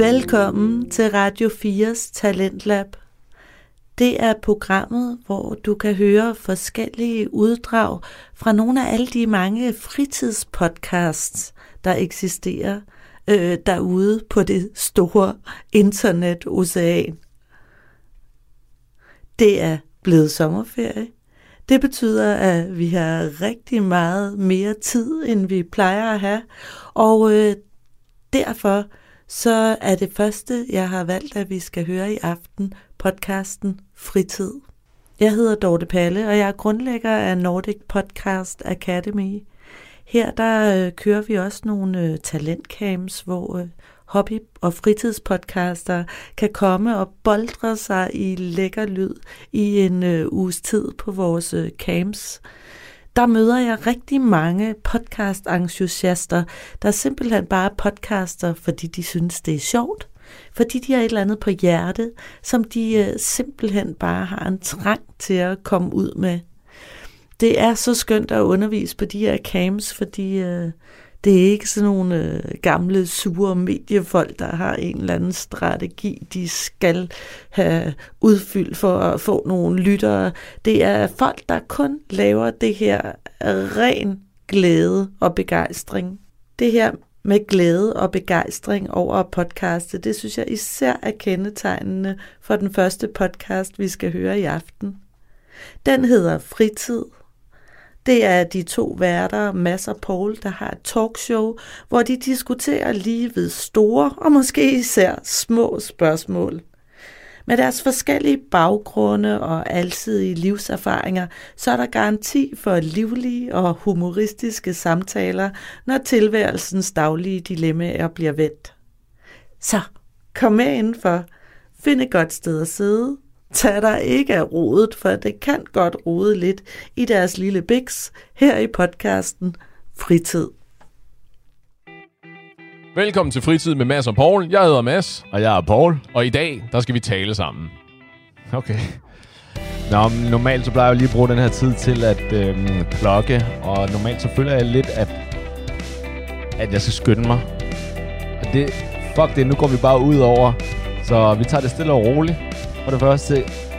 Velkommen til Radio 4's Talentlab. Det er programmet, hvor du kan høre forskellige uddrag fra nogle af alle de mange fritidspodcasts, der eksisterer øh, derude på det store internet-ocean. Det er blevet sommerferie. Det betyder, at vi har rigtig meget mere tid, end vi plejer at have, og øh, derfor så er det første, jeg har valgt, at vi skal høre i aften, podcasten Fritid. Jeg hedder Dorte Palle, og jeg er grundlægger af Nordic Podcast Academy. Her der øh, kører vi også nogle øh, talentcams, hvor øh, hobby- og fritidspodcaster kan komme og boldre sig i lækker lyd i en øh, uges tid på vores øh, camps der møder jeg rigtig mange podcast-entusiaster, der simpelthen bare podcaster, fordi de synes, det er sjovt, fordi de har et eller andet på hjertet, som de øh, simpelthen bare har en trang til at komme ud med. Det er så skønt at undervise på de her camps, fordi øh, det er ikke sådan nogle øh, gamle, sure mediefolk, der har en eller anden strategi, de skal have udfyldt for at få nogle lyttere. Det er folk, der kun laver det her ren glæde og begejstring. Det her med glæde og begejstring over podcastet, det synes jeg især er kendetegnende for den første podcast, vi skal høre i aften. Den hedder Fritid det er de to værter, Mads og Paul, der har et talkshow, hvor de diskuterer livet store og måske især små spørgsmål. Med deres forskellige baggrunde og alsidige livserfaringer, så er der garanti for livlige og humoristiske samtaler, når tilværelsens daglige dilemmaer bliver vendt. Så kom med indenfor. Find et godt sted at sidde, Tag dig ikke af rodet, for det kan godt rode lidt i deres lille biks her i podcasten Fritid. Velkommen til Fritid med Mads og Paul. Jeg hedder Mads. Og jeg er Paul. Og i dag, der skal vi tale sammen. Okay. Nå, normalt så plejer jeg lige at bruge den her tid til at øhm, plukke, og normalt så føler jeg lidt, at, at jeg skal skynde mig. Og det, fuck det, nu går vi bare ud over. Så vi tager det stille og roligt. For det første,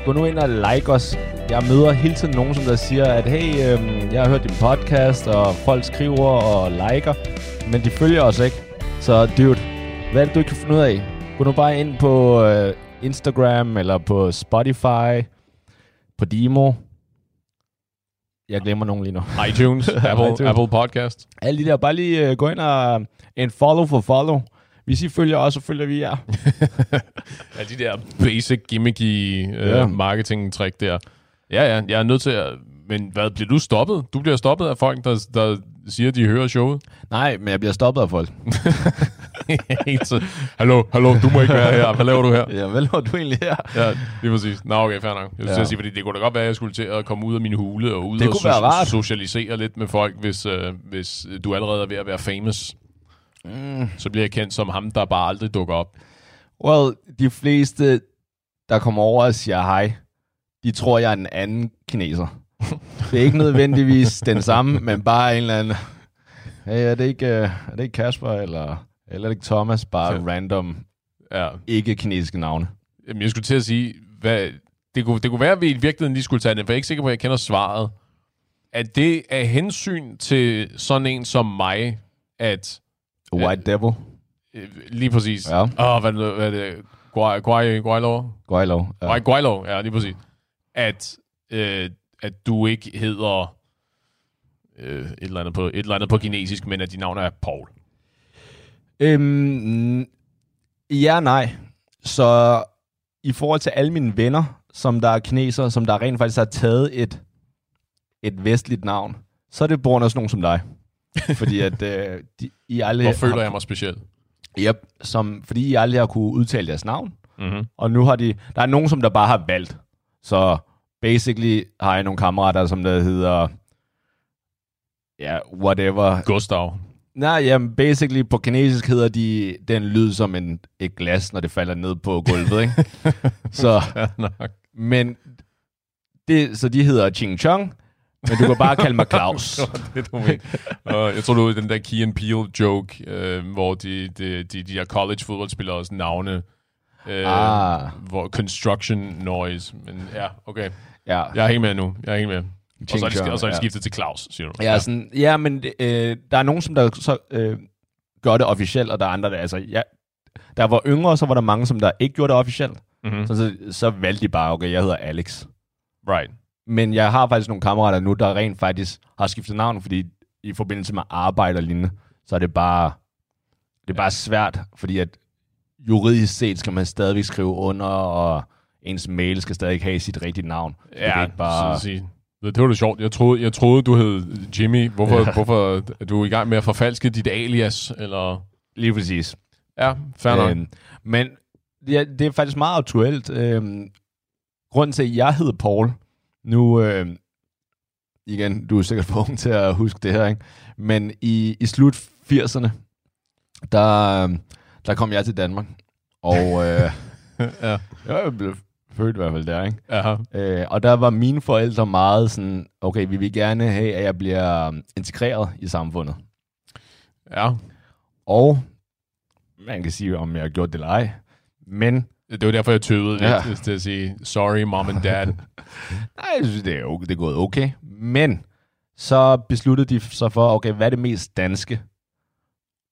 gå nu ind og like os. Jeg møder hele tiden nogen, som der siger, at hey, øhm, jeg har hørt din podcast, og folk skriver og liker, men de følger os ikke. Så dude, hvad er det, du ikke kan finde ud af? Gå nu bare ind på øh, Instagram, eller på Spotify, på Demo. Jeg glemmer nogen lige nu. iTunes, Apple, iTunes. Apple Podcast. Alle de der, bare lige øh, gå ind og en follow for follow. Hvis I følger os, så følger vi jer. ja, de der basic gimmicky uh, ja. marketing-trick der. Ja, ja, jeg er nødt til at... Men hvad, bliver du stoppet? Du bliver stoppet af folk, der, der siger, at de hører showet? Nej, men jeg bliver stoppet af folk. Hallo, hallo, du må ikke være her. Hvad laver du her? Ja, hvad laver du egentlig her? Ja, lige præcis. Nå, okay, fair nok. Jeg skulle ja. sige, fordi det kunne da godt være, at jeg skulle til at komme ud af min hule og ud det og so- socialisere lidt med folk, hvis, uh, hvis du allerede er ved at være famous. Mm. Så bliver jeg kendt som ham, der bare aldrig dukker op. Well, de fleste, der kommer over og siger hej, de tror, jeg er en anden kineser. det er ikke nødvendigvis den samme, men bare en eller anden... Hey, er det ikke, uh, er det ikke Kasper, eller, eller er det ikke Thomas? Bare ja. random, ja. ikke-kinesiske navne. Jamen, jeg skulle til at sige, hvad, det, kunne, det kunne være, at vi i virkeligheden lige skulle tage den, for jeg er ikke sikker på, at jeg kender svaret. At det er hensyn til sådan en som mig, at White Devil. Øh, lige præcis. Ja. Åh, oh, hvad, hvad er det? Guaylo? Guaylo. Ja. Guaylo, ja, lige præcis. At, øh, at du ikke hedder øh, et, eller andet på, et eller andet på kinesisk, men at dit navn er Paul. Øhm, ja, nej. Så i forhold til alle mine venner, som der er kineser, som der rent faktisk har taget et, et vestligt navn, så er det på sådan nogen som dig. fordi at øh, de, I aldrig... Hvor føler har, jeg mig specielt? Yep, som, fordi I aldrig har kunne udtale deres navn. Mm-hmm. Og nu har de... Der er nogen, som der bare har valgt. Så basically har jeg nogle kammerater, som der hedder... Ja, whatever. Gustav. Nej, jamen, basically på kinesisk hedder de den lyd som en, et glas, når det falder ned på gulvet, ikke? så, men det, så de hedder Ching Chong, Men du kan bare kalde mig Claus. det du uh, jeg tror, du den der Key and Peele joke, uh, hvor de, de, de, de her college fodboldspillers navne, uh, ah. hvor construction noise. Men ja, okay. Ja. Jeg er helt med nu. Jeg er helt med. Og så er det, og så er det skiftet ja. til Claus, siger du. Ja, ja. Sådan, ja men øh, der er nogen, som der så, øh, gør det officielt, og der er andre, der, altså, ja, der var yngre, så var der mange, som der ikke gjorde det officielt. Mm-hmm. Så, så, så valgte de bare, okay, jeg hedder Alex. Right. Men jeg har faktisk nogle kammerater nu, der rent faktisk har skiftet navn, fordi i forbindelse med arbejde og lignende, så er det bare, det er bare svært, fordi at juridisk set skal man stadigvæk skrive under, og ens mail skal stadig have sit rigtige navn. Ja, det er ikke bare... så sige. Det var da sjovt. Jeg troede, jeg troede du hed Jimmy. Hvorfor, ja. hvorfor er du i gang med at forfalske dit alias? Eller? Lige præcis. Ja, fair nok. Øhm, men ja, det er faktisk meget aktuelt. Øhm, grunden til, at jeg hedder Paul, nu, øh, igen, du er sikkert for ung til at huske det her, ikke? men i, i slut 80'erne, der, der kom jeg til Danmark, og øh, ja. jeg blev født i hvert fald der, ikke? Aha. Øh, og der var mine forældre meget sådan, okay, vi vil gerne have, at jeg bliver integreret i samfundet. Ja. Og man kan sige, om jeg har gjort det eller ej, men det var derfor, jeg tøvede ja. lidt til at sige, sorry mom and dad. Nej, jeg synes, det er, okay, det er gået okay. Men så besluttede de sig for, okay, hvad er det mest danske?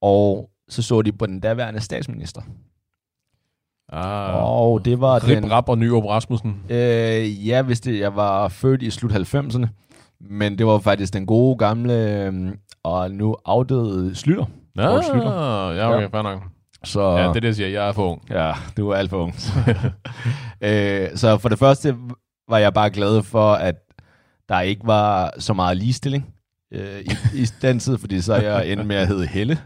Og så så de på den daværende statsminister. Ah, og det var Rip den... Rap og Nyrup Rasmussen. Øh, ja, hvis det, jeg var født i slut 90'erne. Men det var faktisk den gode gamle øh, og nu afdøde Slytter. Ah, Slytter. ja, okay, ja. fair nok. Så, ja, det er det, jeg siger. Jeg er for ung. Ja, du er alt for ung. øh, så for det første var jeg bare glad for, at der ikke var så meget ligestilling øh, i, i den tid, fordi så er jeg endt med at hedde Helle.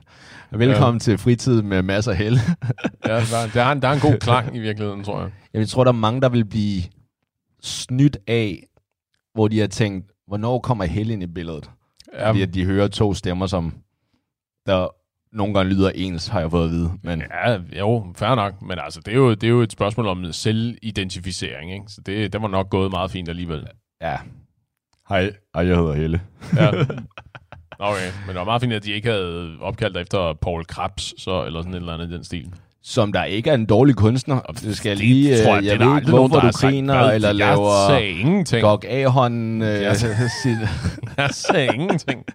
Velkommen ja. til fritid med masser af Helle. ja, der er, der er en god klang i virkeligheden, tror jeg. Jeg tror, der er mange, der vil blive snydt af, hvor de har tænkt, hvornår kommer Helle ind i billedet? Ja. Fordi at de hører to stemmer, som der nogle gange lyder ens, har jeg fået at vide. Men... Ja, jo, fair nok. Men altså, det er jo, det er jo et spørgsmål om selvidentificering, ikke? Så det, det var nok gået meget fint alligevel. Ja. Hej, Hej jeg hedder Helle. ja. Okay, men det var meget fint, at de ikke havde opkaldt efter Paul Krabs, så, eller sådan et eller andet i den stil. Som der ikke er en dårlig kunstner. Det skal jeg lige... Tror jeg, jeg ved ikke, hvorfor du griner, eller jeg laver... Jeg sagde ingenting. Gok Ahon... Øh, jeg, jeg sagde ingenting.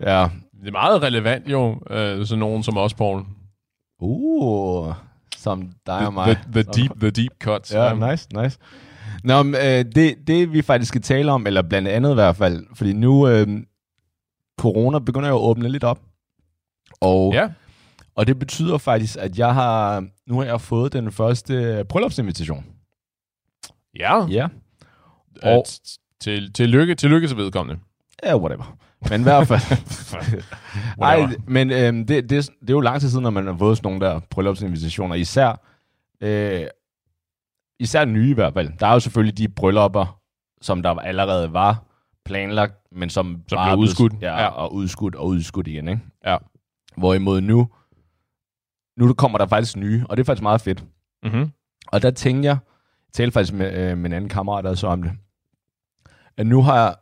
ja, det er meget relevant jo, øh, sådan nogen som os, Paul. Uh, som dig og mig. The, the, deep, the deep cuts. Ja, yeah, nice, nice. Nå, men, øh, det, det vi faktisk skal tale om, eller blandt andet i hvert fald, fordi nu øh, corona begynder jo at åbne lidt op. Og, ja. og det betyder faktisk, at jeg har nu har jeg fået den første bryllupsinvitation. Ja. Ja. Og, til, til lykke, til lykke til vedkommende. Ja, whatever. Men i hvert fald... Ej, men øhm, det, det, det er jo lang tid siden, når man har fået sådan nogle der bryllupsinvitationer. Især, øh, især nye i hvert fald. Der er jo selvfølgelig de bryllupper, som der allerede var planlagt, men som, som bare blev udskudt. Ja, ja, og udskudt og udskudt igen. Ikke? Ja. Hvorimod nu, nu kommer der faktisk nye, og det er faktisk meget fedt. Mm-hmm. Og der tænker jeg, jeg talte faktisk med, øh, med en anden kammerat, der så om det, at nu har jeg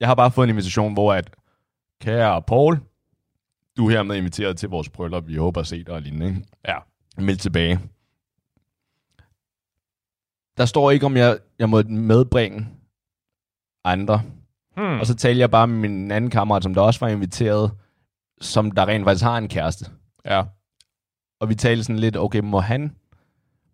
jeg har bare fået en invitation, hvor at, kære Paul, du er hermed inviteret til vores bryllup. Vi håber at se dig og lignende. Ikke? Ja. Meld tilbage. Der står ikke, om jeg, jeg må medbringe andre. Hmm. Og så taler jeg bare med min anden kammerat, som der også var inviteret, som der rent faktisk har en kæreste. Ja. Og vi talte sådan lidt, okay, må han,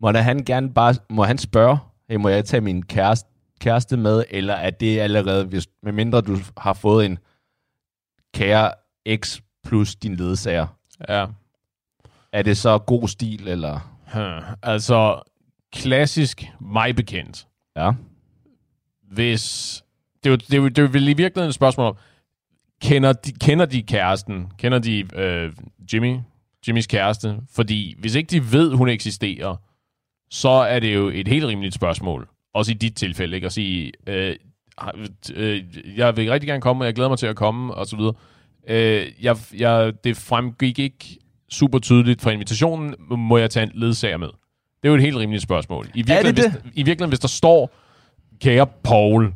må han gerne bare, må han spørge, hey, må jeg tage min kæreste kæreste med, eller er det allerede, hvis, mindre du har fået en kære X plus din ledsager? Ja. Er det så god stil, eller? Hmm. Altså, klassisk mig bekendt. Ja. Hvis... Det er, jo, det, er jo, det er jo i virkeligheden et spørgsmål om, kender de, kender de kæresten? Kender de øh, Jimmy? Jimmys kæreste? Fordi hvis ikke de ved, hun eksisterer, så er det jo et helt rimeligt spørgsmål også i dit tilfælde, ikke? At sige, øh, øh, jeg vil rigtig gerne komme, og jeg glæder mig til at komme, og så videre. Øh, jeg, jeg, det fremgik ikke super tydeligt fra invitationen, må jeg tage en ledsager med? Det er jo et helt rimeligt spørgsmål. I virkeligheden, det det? Hvis, I virkeligheden, hvis der står, kære Paul,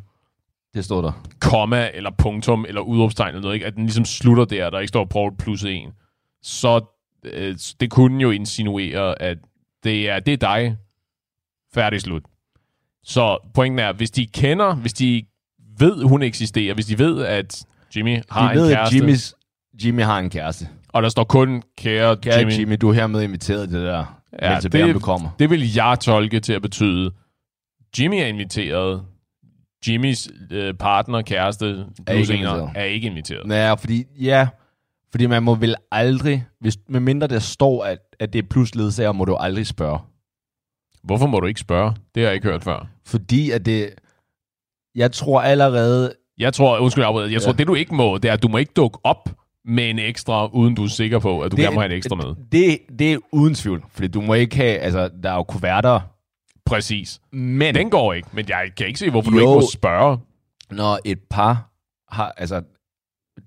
Det stod der. komma, eller punktum, eller udråbstegn eller noget, ikke? at den ligesom slutter der, der ikke står Paul plus en, så øh, det kunne jo insinuere, at det er, det er dig, færdig slut. Så pointen er, hvis de kender, hvis de ved, hun eksisterer, hvis de ved, at Jimmy har De ved, en at kæreste, Jimmys, Jimmy har en kæreste. og der står kun kære, Kære Jimmy, Jimmy, du er hermed inviteret til det der. Ja, tilbage, det- kommer. det vil jeg tolke til at betyde, Jimmy er inviteret, Jimmys øh, partner, kæreste, plus ikke inviteret. er ikke inviteret. Ja, fordi, ja, fordi man må vel aldrig, hvis, medmindre der står, at, at det er plus ledsager, må du aldrig spørge. Hvorfor må du ikke spørge? Det har jeg ikke hørt før. Fordi at det, jeg tror allerede, Jeg tror, undskyld, jeg jeg tror, Ja. det du ikke må, det er, at du må ikke dukke op med en ekstra, uden du er sikker på, at du det, gerne må have en ekstra med. Det, det er uden tvivl, fordi du må ikke have, altså, der er jo kuverter, Præcis. men Den går ikke, men jeg kan ikke se, hvorfor du Jo. ikke må spørge. når et par har, altså,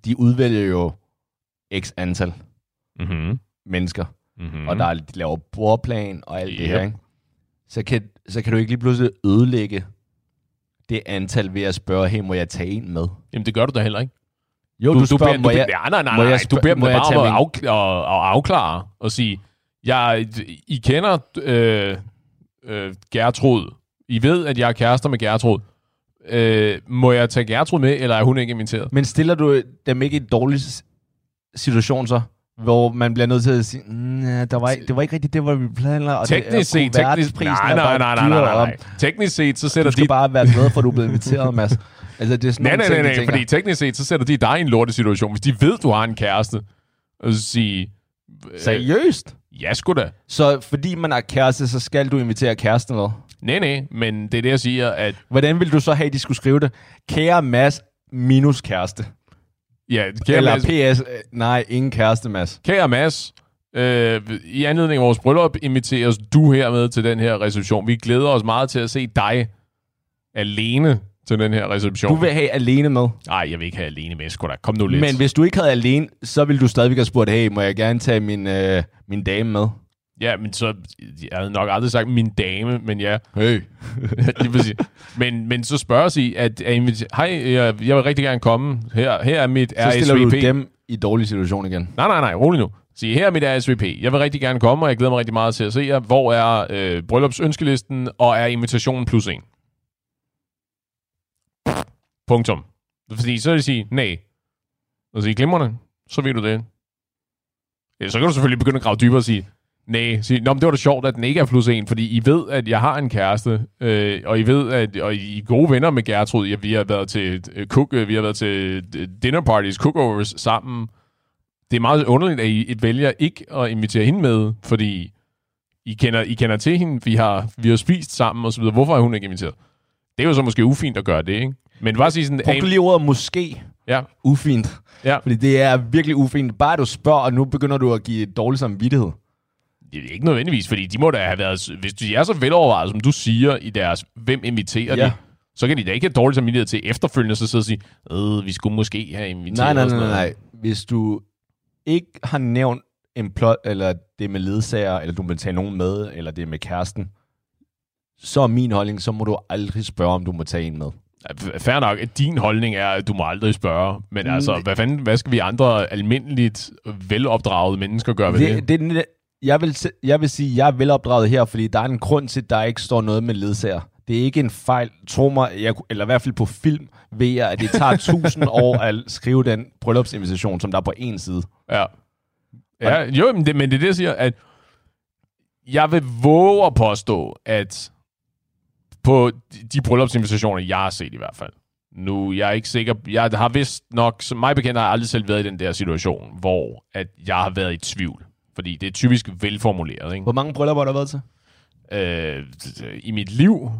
de udvælger jo x antal Mm-hmm. mennesker, Mm-hmm. mm. og der er, de laver bordplan og alt det Yep. her, ikke? Så, kan, så kan du ikke lige pludselig ødelægge det antal ved at spørge, hey, må jeg tage en med? Jamen, det gør du da heller ikke. Jo, du, spørger, beder, må du jeg, nej, nej, nej, må jeg nej. spørge- du beder dem bare om at, af, at, at afklare og sige, jeg, I kender øh, øh, Gertrud. I ved, at jeg er kærester med Gertrud. Øh, må jeg tage Gertrud med, eller er hun ikke inviteret? Men stiller du dem ikke i en dårlig situation så? Hvor man bliver nødt til at sige, mm, der var, det var ikke rigtigt det, hvor vi planlagde. og det Teknisk set, teknisk, nej, nej, nej, nej, nej, nej, nej. Teknisk set, så sætter Du skal de... bare være glad for, at du er blevet inviteret, Mads. Altså, det er sådan Nej, nej, nej, de nej, tænker. fordi teknisk set, så sætter de dig i en lortesituation. Hvis de ved, du har en kæreste, og så sige... øh, Seriøst? Ja, sgu da. Så fordi man er kæreste, så skal du invitere kæresten eller? Nej, nej, men det er det, jeg siger, at... Hvordan vil du så have, at de skulle skrive det? Kære Mads minus kæreste. Ja, kære Eller Mads, PS, øh, nej, ingen kæreste, Mads. kære Mads øh, i anledning af vores bryllup inviteres du hermed til den her reception. Vi glæder os meget til at se dig alene til den her reception. Du vil have alene med. Nej, jeg vil ikke have alene med, sgu da. Kom nu lidt. Men hvis du ikke havde alene, så ville du stadigvæk have spurgt, hey, må jeg gerne tage min, øh, min dame med? Ja, men så... Jeg havde nok aldrig sagt min dame, men ja. Hey. Lige præcis. Men, men så spørger sig, at, at hej, jeg, jeg vil rigtig gerne komme. Her, her er mit Så stiller RSVP. du dem i dårlig situation igen. Nej, nej, nej, rolig nu. Sig, her er mit RSVP. Jeg vil rigtig gerne komme, og jeg glæder mig rigtig meget til at se jer. Hvor er øh, bryllupsønskelisten, og er invitationen plus en? Punktum. Fordi så vil jeg sige, nej. Og sige, glimrende, så ved du det. Eller så kan du selvfølgelig begynde at grave dybere og sige, nej. Sige, Nå, men det var da sjovt, at den ikke er plus en, fordi I ved, at jeg har en kæreste, øh, og I ved, at og I er gode venner med Gertrud. Ja, vi har været til øh, cook, øh, vi har været til øh, dinner parties, cookovers sammen det er meget underligt, at I vælger ikke at invitere hende med, fordi I kender, I kender til hende, vi har, vi har spist sammen og så videre. Hvorfor er hun ikke inviteret? Det er jo så måske ufint at gøre det, ikke? Men bare sige sådan... Brugte du lige ordet måske Ja, ufint? ja. Fordi det er virkelig ufint. Bare du spørger, og nu begynder du at give dårlig samvittighed. Det er ikke nødvendigvis, fordi de må da have været... Hvis de er så velovervejet, som du siger i deres, hvem inviterer Ja. de, så kan de da ikke have dårlig samvittighed til efterfølgende, så sidde og sige, øh, vi skulle måske have inviteret Nej, nej, nej, noget." nej. Hvis du ikke har nævnt en plot, eller det er med ledsager, eller du vil tage nogen med, eller det er med kæresten, så er min holdning, så må du aldrig spørge, om du må tage en med. Fair nok, at din holdning er, at du må aldrig spørge. Men Mm. altså, hvad, fanden, hvad skal vi andre almindeligt velopdragede mennesker gøre ved det? det, det jeg, vil, jeg vil sige, at jeg er velopdraget her, fordi der er en grund til, at der ikke står noget med ledsager. Det er ikke en fejl. Tro mig, jeg, eller i hvert fald på film, ved jeg, at det tager tusind år at skrive den bryllupsinvitation, som der er på en side. Ja. ja jo, men det, men det er det, jeg siger, at jeg vil våge at påstå, at på de- de bryllupsinvitationer, jeg har set i hvert fald, nu, jeg er ikke sikker, jeg har vist nok, som mig bekendt har jeg aldrig selv været i den der situation, hvor at jeg har været i tvivl. Fordi det er typisk velformuleret, ikke? Hvor mange bryllupper har der været til? Øh, I mit liv,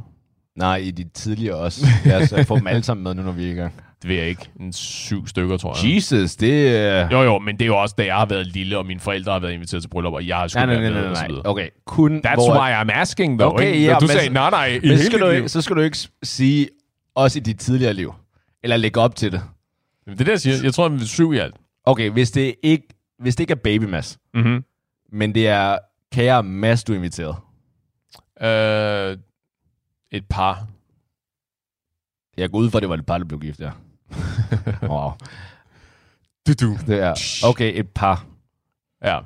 Nej, i de tidligere også. Lad os øh, få dem alle sammen med nu, når vi er i gang. det ved jeg ikke, en syv stykker, tror jeg. Jesus, det er... Jo, jo, men det er jo også, da jeg har været lille, og mine forældre har været inviteret til bryllup, og jeg har sgu Nej, nej, nej, nej, nej. videre. Okay, kun That's hvor... why I'm asking, though. Okay, ikke? ja, du men sagde, nej, nej, i hele så skal, dit du liv. ikke, så skal du ikke sige, også i dit tidligere liv. Eller lægge op til det. Jamen, Det er det, jeg siger. Jeg tror, det er syv i alt. Okay, hvis det ikke, hvis det ikke er baby Mads, Mm-hmm. Men det er kære Mads, du er inviteret. Øh, et par. Jeg går ud fra, at det var et par, der blev gift, ja. wow. Du, du. Det er, okay, et par. Ja,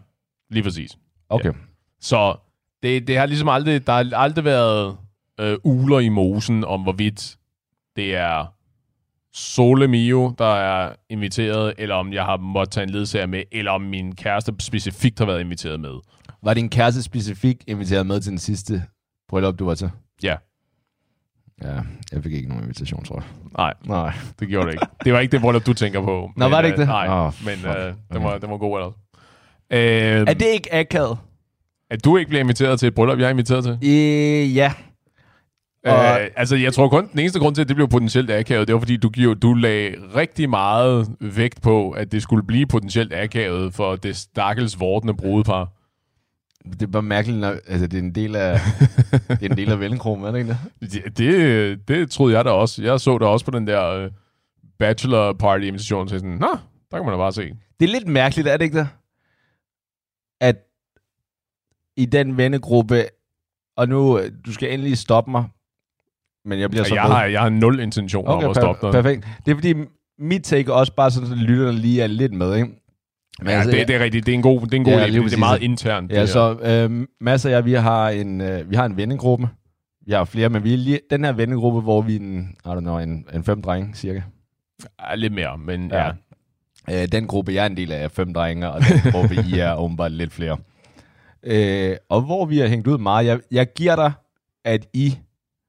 lige præcis. Okay. Ja. Så det, det har ligesom aldrig, der har aldrig været øh, uler i mosen om, hvorvidt det er Sole Mio, der er inviteret, eller om jeg har måttet tage en ledsager med, eller om min kæreste specifikt har været inviteret med. Var din kæreste specifikt inviteret med til den sidste bryllup, du var til? Ja. Ja, jeg fik ikke nogen invitation, tror jeg. Nej, Nej. det gjorde det ikke. Det var ikke det bryllup, du tænker på. Nå, var det ikke det? Øh, nej, Åh, oh, men fuck. øh, den, Okay. var, den var god ellers. Øh, Er det ikke akavet? at du ikke bliver inviteret til et bryllup, jeg er inviteret til? Øh, ja. Og- Øh, altså, jeg tror kun, den eneste grund til, at det blev potentielt akavet, det var, fordi du, giver, du lagde rigtig meget vægt på, at det skulle blive potentielt akavet for det stakkels vortende brudepar. Det er bare mærkeligt, når, altså det er en del af, det er en del af Vellenkrogen, er det ikke det? Det, det, det troede jeg da også. Jeg så det også på den der øh, bachelor party invitation, så jeg sådan, nå, der kan man da bare se. Det er lidt mærkeligt, er det ikke det? At i den vennegruppe, og nu, øh, du skal endelig stoppe mig, men jeg bliver så Jeg har, jeg har nul intention okay, om at stoppe dig. perfekt. Det er fordi, mit take også bare sådan, at lytterne lige er lidt med, ikke? Men Ja, altså, det, det er rigtigt. Det er en god, det er en god Ja, lige det er meget internt. Ja, det så øh, Mads og jeg, vi har en, øh, vi har en vennegruppe. Vi har flere, men vi er lige, den her vennegruppe, hvor vi er en, I don't know, en, en fem drenge, cirka. Ja, lidt mere, men Ja. ja. Øh, den gruppe, jeg er en del af, er fem drenge, og den gruppe, I er åbenbart lidt flere. Øh, og hvor vi har hængt ud meget, jeg, jeg giver dig, at I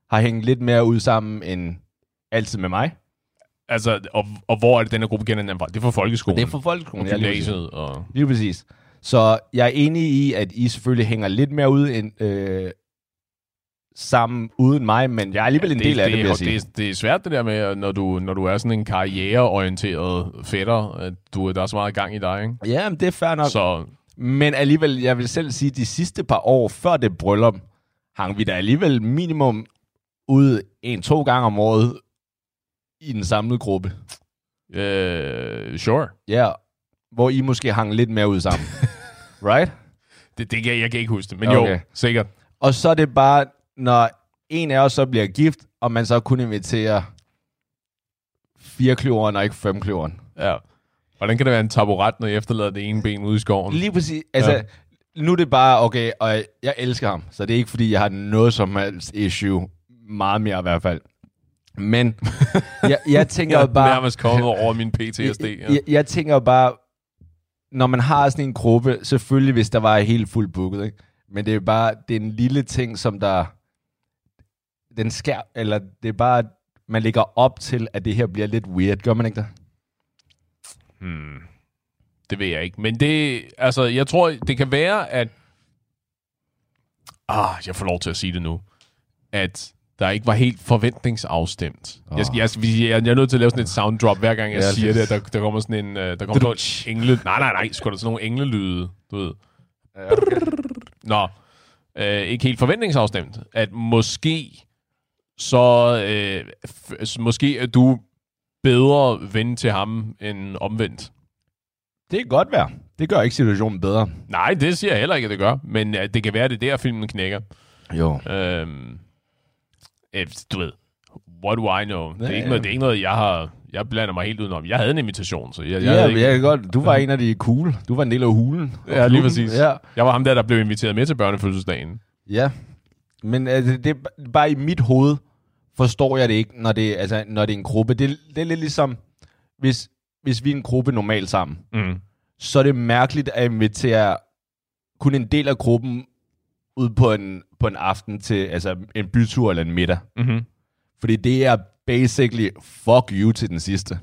har hængt lidt mere ud sammen end altid med mig. Altså, og, og hvor er det, denne gruppe kender den fra? Det er fra folkeskolen. Det er for folkeskolen. og ja, lige præcis. Og... Lige præcis. Så jeg er enig i, at I selvfølgelig hænger lidt mere ud end, øh, sammen uden mig, men jeg er alligevel en del af det, vil jeg det, sige. det, er- det er svært det der med, når du, når du er sådan en karriereorienteret fætter, at du, der er så meget gang i dig, ikke? Ja, men det er fair nok. Så Men alligevel, jeg vil selv sige, de sidste par år før det bryllup, hang vi da alligevel minimum ud en-to gange om året i den samlede gruppe. øh, sure. Ja, hvor I måske hang lidt mere ud sammen. right? Det, det kan, jeg kan ikke huske det, men Okay. jo, sikkert. Og så er det bare, når en af os så bliver gift, og man så kun inviterer fire kløveren og ikke fem kløveren. Ja. Hvordan kan det være en taburet, når jeg efterlader det ene ben ude i skoven? Lige præcis. Altså, Ja. nu er det bare, okay, og jeg elsker ham, så det er ikke, fordi jeg har noget som helst issue. Meget mere i hvert fald. Men jeg, jeg tænker Jeg jo er bare... nærmest kommet over min PTSD. jeg, Ja. jeg, jeg tænker bare, når man har sådan en gruppe, selvfølgelig hvis der var helt fuldt booket, ikke? men det er bare, det er en lille ting, som der, den skær, eller det er bare, man lægger op til, at det her bliver lidt weird, gør man ikke det? Hmm. Det ved jeg ikke. Men det, altså, jeg tror, det kan være, at... Ah, jeg får lov til at sige det nu. At der ikke var helt forventningsafstemt. Oh. Jeg, skal, jeg, jeg, jeg, jeg er nødt til at lave sådan et sound drop, hver gang jeg Ja, siger det- Der, der kommer sådan en... Uh, der kommer sådan nogle engle... Nej, nej, nej. Sgu da sådan nogle englelyde, du ved. Ja, okay. Nå, øh, ikke helt forventningsafstemt. At måske så... Øh, f- måske er du bedre ven til ham end omvendt. Det kan godt være. Det gør ikke situationen bedre. Nej, det siger jeg heller ikke, at det gør. Men uh, det kan være, det er der, filmen knækker. Jo. Øhm, øh, du ved, what do I know? Det er, Ja, ikke noget, det er ikke noget, jeg har... Jeg blander mig helt udenom. Jeg havde en invitation, så jeg, jeg, Ja, ikke, jeg kan godt. Du var en af de cool. Du var en del af hulen. Ja, lige præcis. Ja. jeg var ham der, der blev inviteret med til børnefødselsdagen. Ja, men altså, det er bare i mit hoved forstår jeg det ikke, når det, altså, når det er en gruppe. Det, det er lidt ligesom, hvis, hvis vi er en gruppe normalt sammen, Mm. så er det mærkeligt at invitere kun en del af gruppen ud på en, på en aften til altså en bytur eller en middag. Mm-hmm. Fordi det er basically fuck you til den sidste.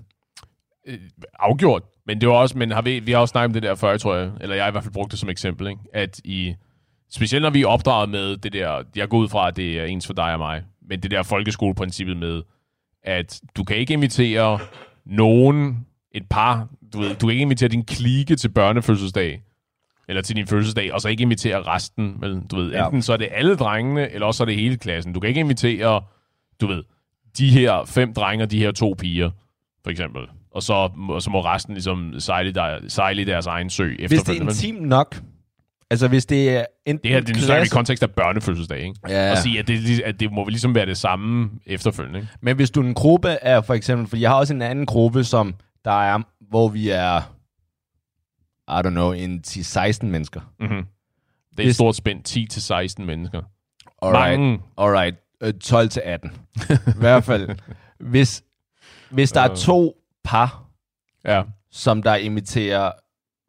Øh, afgjort. Men det var også, men har vi, vi har også snakket om det der før, tror jeg, eller jeg har i hvert fald brugt det som eksempel, ikke? at i, specielt når vi er opdraget med det der, jeg går ud fra, at det er ens for dig og mig, men det der folkeskoleprincippet med, at du kan ikke invitere nogen, et par, du ved, du kan ikke invitere din klike til børnefødselsdag, eller til din fødselsdag, og så ikke invitere resten. Men, du ved, Ja. enten så er det alle drengene, eller også så er det hele klassen. Du kan ikke invitere, du ved, de her fem drenge og de her to piger, for eksempel. Og så, og så må resten ligesom sejle, der, sejle i deres egen sø Hvis det er efterfølgende. intimt nok, Altså, hvis det er enten Det her det er vi i klasse... kontekst af børnefødselsdag, ikke? Ja, Og sige, at det, er at det må ligesom være det samme efterfølgende, ikke? men hvis du er en gruppe af, for eksempel, for jeg har også en anden gruppe, som der er, hvor vi er, I don't know, en 10-16 mennesker. Mm-hmm. Det er et Hvis- stort spænd, 10-16 mennesker. Alright. Mange. Alright, øh, 12 til 18. I hvert fald. Hvis, hvis der er Øh. to par, Ja, som der imiterer,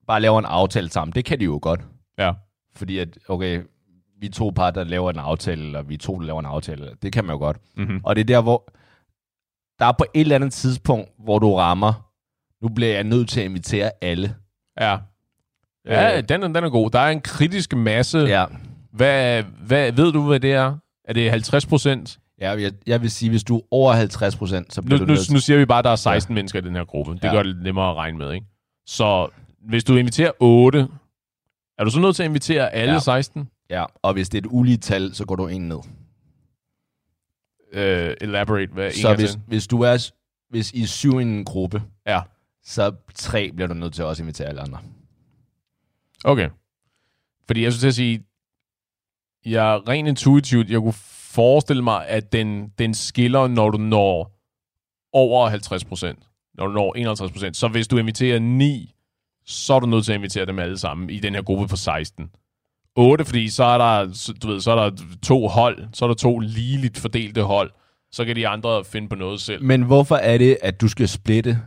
bare laver en aftale sammen, det kan de jo godt. ja. Fordi at, okay, vi er to par, der laver en aftale, eller vi er to, der laver en aftale. Det kan man jo godt. Mm-hmm. Og det er der, hvor der er på et eller andet tidspunkt, hvor du rammer, nu bliver jeg nødt til at invitere alle. Ja. Ja, Øh. den, er- den er god. Der er en kritisk masse. Ja. Hvad, hvad, ved du, hvad det er? Er det 50 procent? ja jeg, jeg vil sige, hvis du er over 50 procent, så Nu, bliver du nu, nu siger vi bare, at der er 16 ja. mennesker i den her gruppe. Det Ja. gør det lidt nemmere at regne med, ikke? Så hvis du inviterer 8, er du så nødt til at invitere alle Ja. ja. 16? Ja, og hvis det er et ulige tal, så går du en ned. Uh, elaborate. Hvad, en Så gang hvis, hvis du er, hvis I er syv i en gruppe, Ja. Så tre bliver du nødt til at også invitere alle andre. Okay. Fordi jeg skulle til at sige, jeg er rent intuitivt, jeg kunne forestille mig, at den, den skiller, når du når over 50 procent. Når du når 51 procent. Så hvis du inviterer 9, så er du nødt til at invitere dem alle sammen i den her gruppe på 16. 8, fordi så er der, du ved, så er der to hold, så er der to ligeligt fordelte hold. Så kan de andre finde på noget selv. Men hvorfor er det, at du skal splitte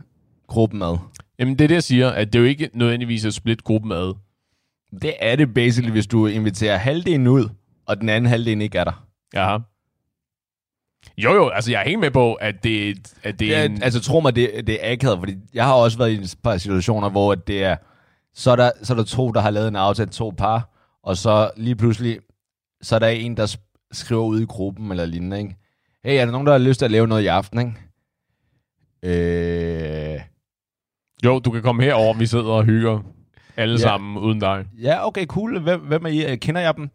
gruppen ad? Jamen det er det, jeg siger, at det er jo ikke nødvendigvis at splitte gruppen ad. Det er det basically, hvis du inviterer halvdelen ud, og den anden halvdel ikke er der. Jaha. Jo, jo, altså jeg er helt med på, at det, at det er en... altså tro mig, det, det er akavet, fordi jeg har også været i et par situationer, hvor det er, så er, der, så er der to, der har lavet en aftale, to par, og så lige pludselig, så er der en, der sk- skriver ud i gruppen eller lignende, ikke? Hey, er der nogen, der har lyst til at lave noget i aften, ikke? Øh, Jo, du kan komme herover, vi sidder og hygger alle Ja. sammen uden dig. ja, okay, cool. Hvem, hvem er I? Kender jeg dem?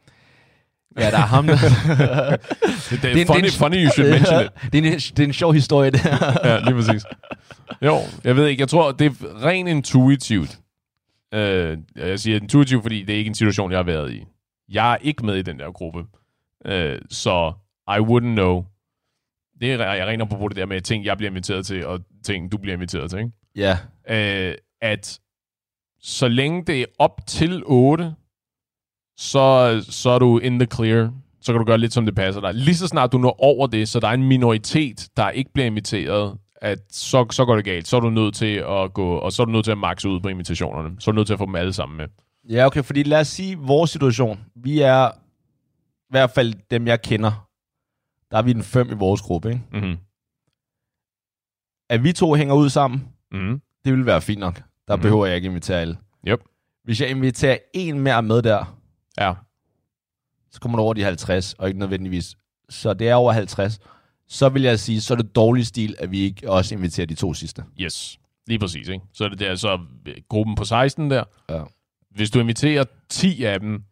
Ja, der er ham. der. Det, det er funny, det er- funny, you should mention it. det, er en, det er en sjov historie, det. Ja, lige præcis. Jo, jeg ved ikke, jeg tror, det er rent intuitivt. Øh, jeg siger intuitivt, fordi det er ikke en situation, jeg har været i. Jeg er ikke med i den der gruppe. Øh, så I wouldn't know. Det er, jeg regner på det der med ting, jeg bliver inviteret til, og ting, du bliver inviteret til, ikke? Ja, øh, at så længe det er op til 8, så, så er du in the clear. Så kan du gøre lidt, som det passer dig. Lige så snart du når over det, så der er en minoritet, der ikke bliver inviteret, at så, så går det galt. Så er du nødt til at gå, og så er du nødt til at makse ud på invitationerne. Så er du nødt til at få dem alle sammen med. Ja, okay, fordi lad os sige vores situation. Vi er, i hvert fald dem, jeg kender, der er vi den fem i vores gruppe, ikke? Mm-hmm. At vi to hænger ud sammen, Mm-hmm. det vil være fint nok. Der mm. behøver jeg ikke invitere alle. Yep. Hvis jeg inviterer en mere med der, Ja. så kommer du over de 50, og ikke nødvendigvis. Så det er over 50. Så vil jeg sige, så er det dårlig stil, at vi ikke også inviterer de to sidste. Yes. Lige præcis, ikke? Så er det der, så gruppen på 16 der. Ja. Hvis du inviterer 10 af dem,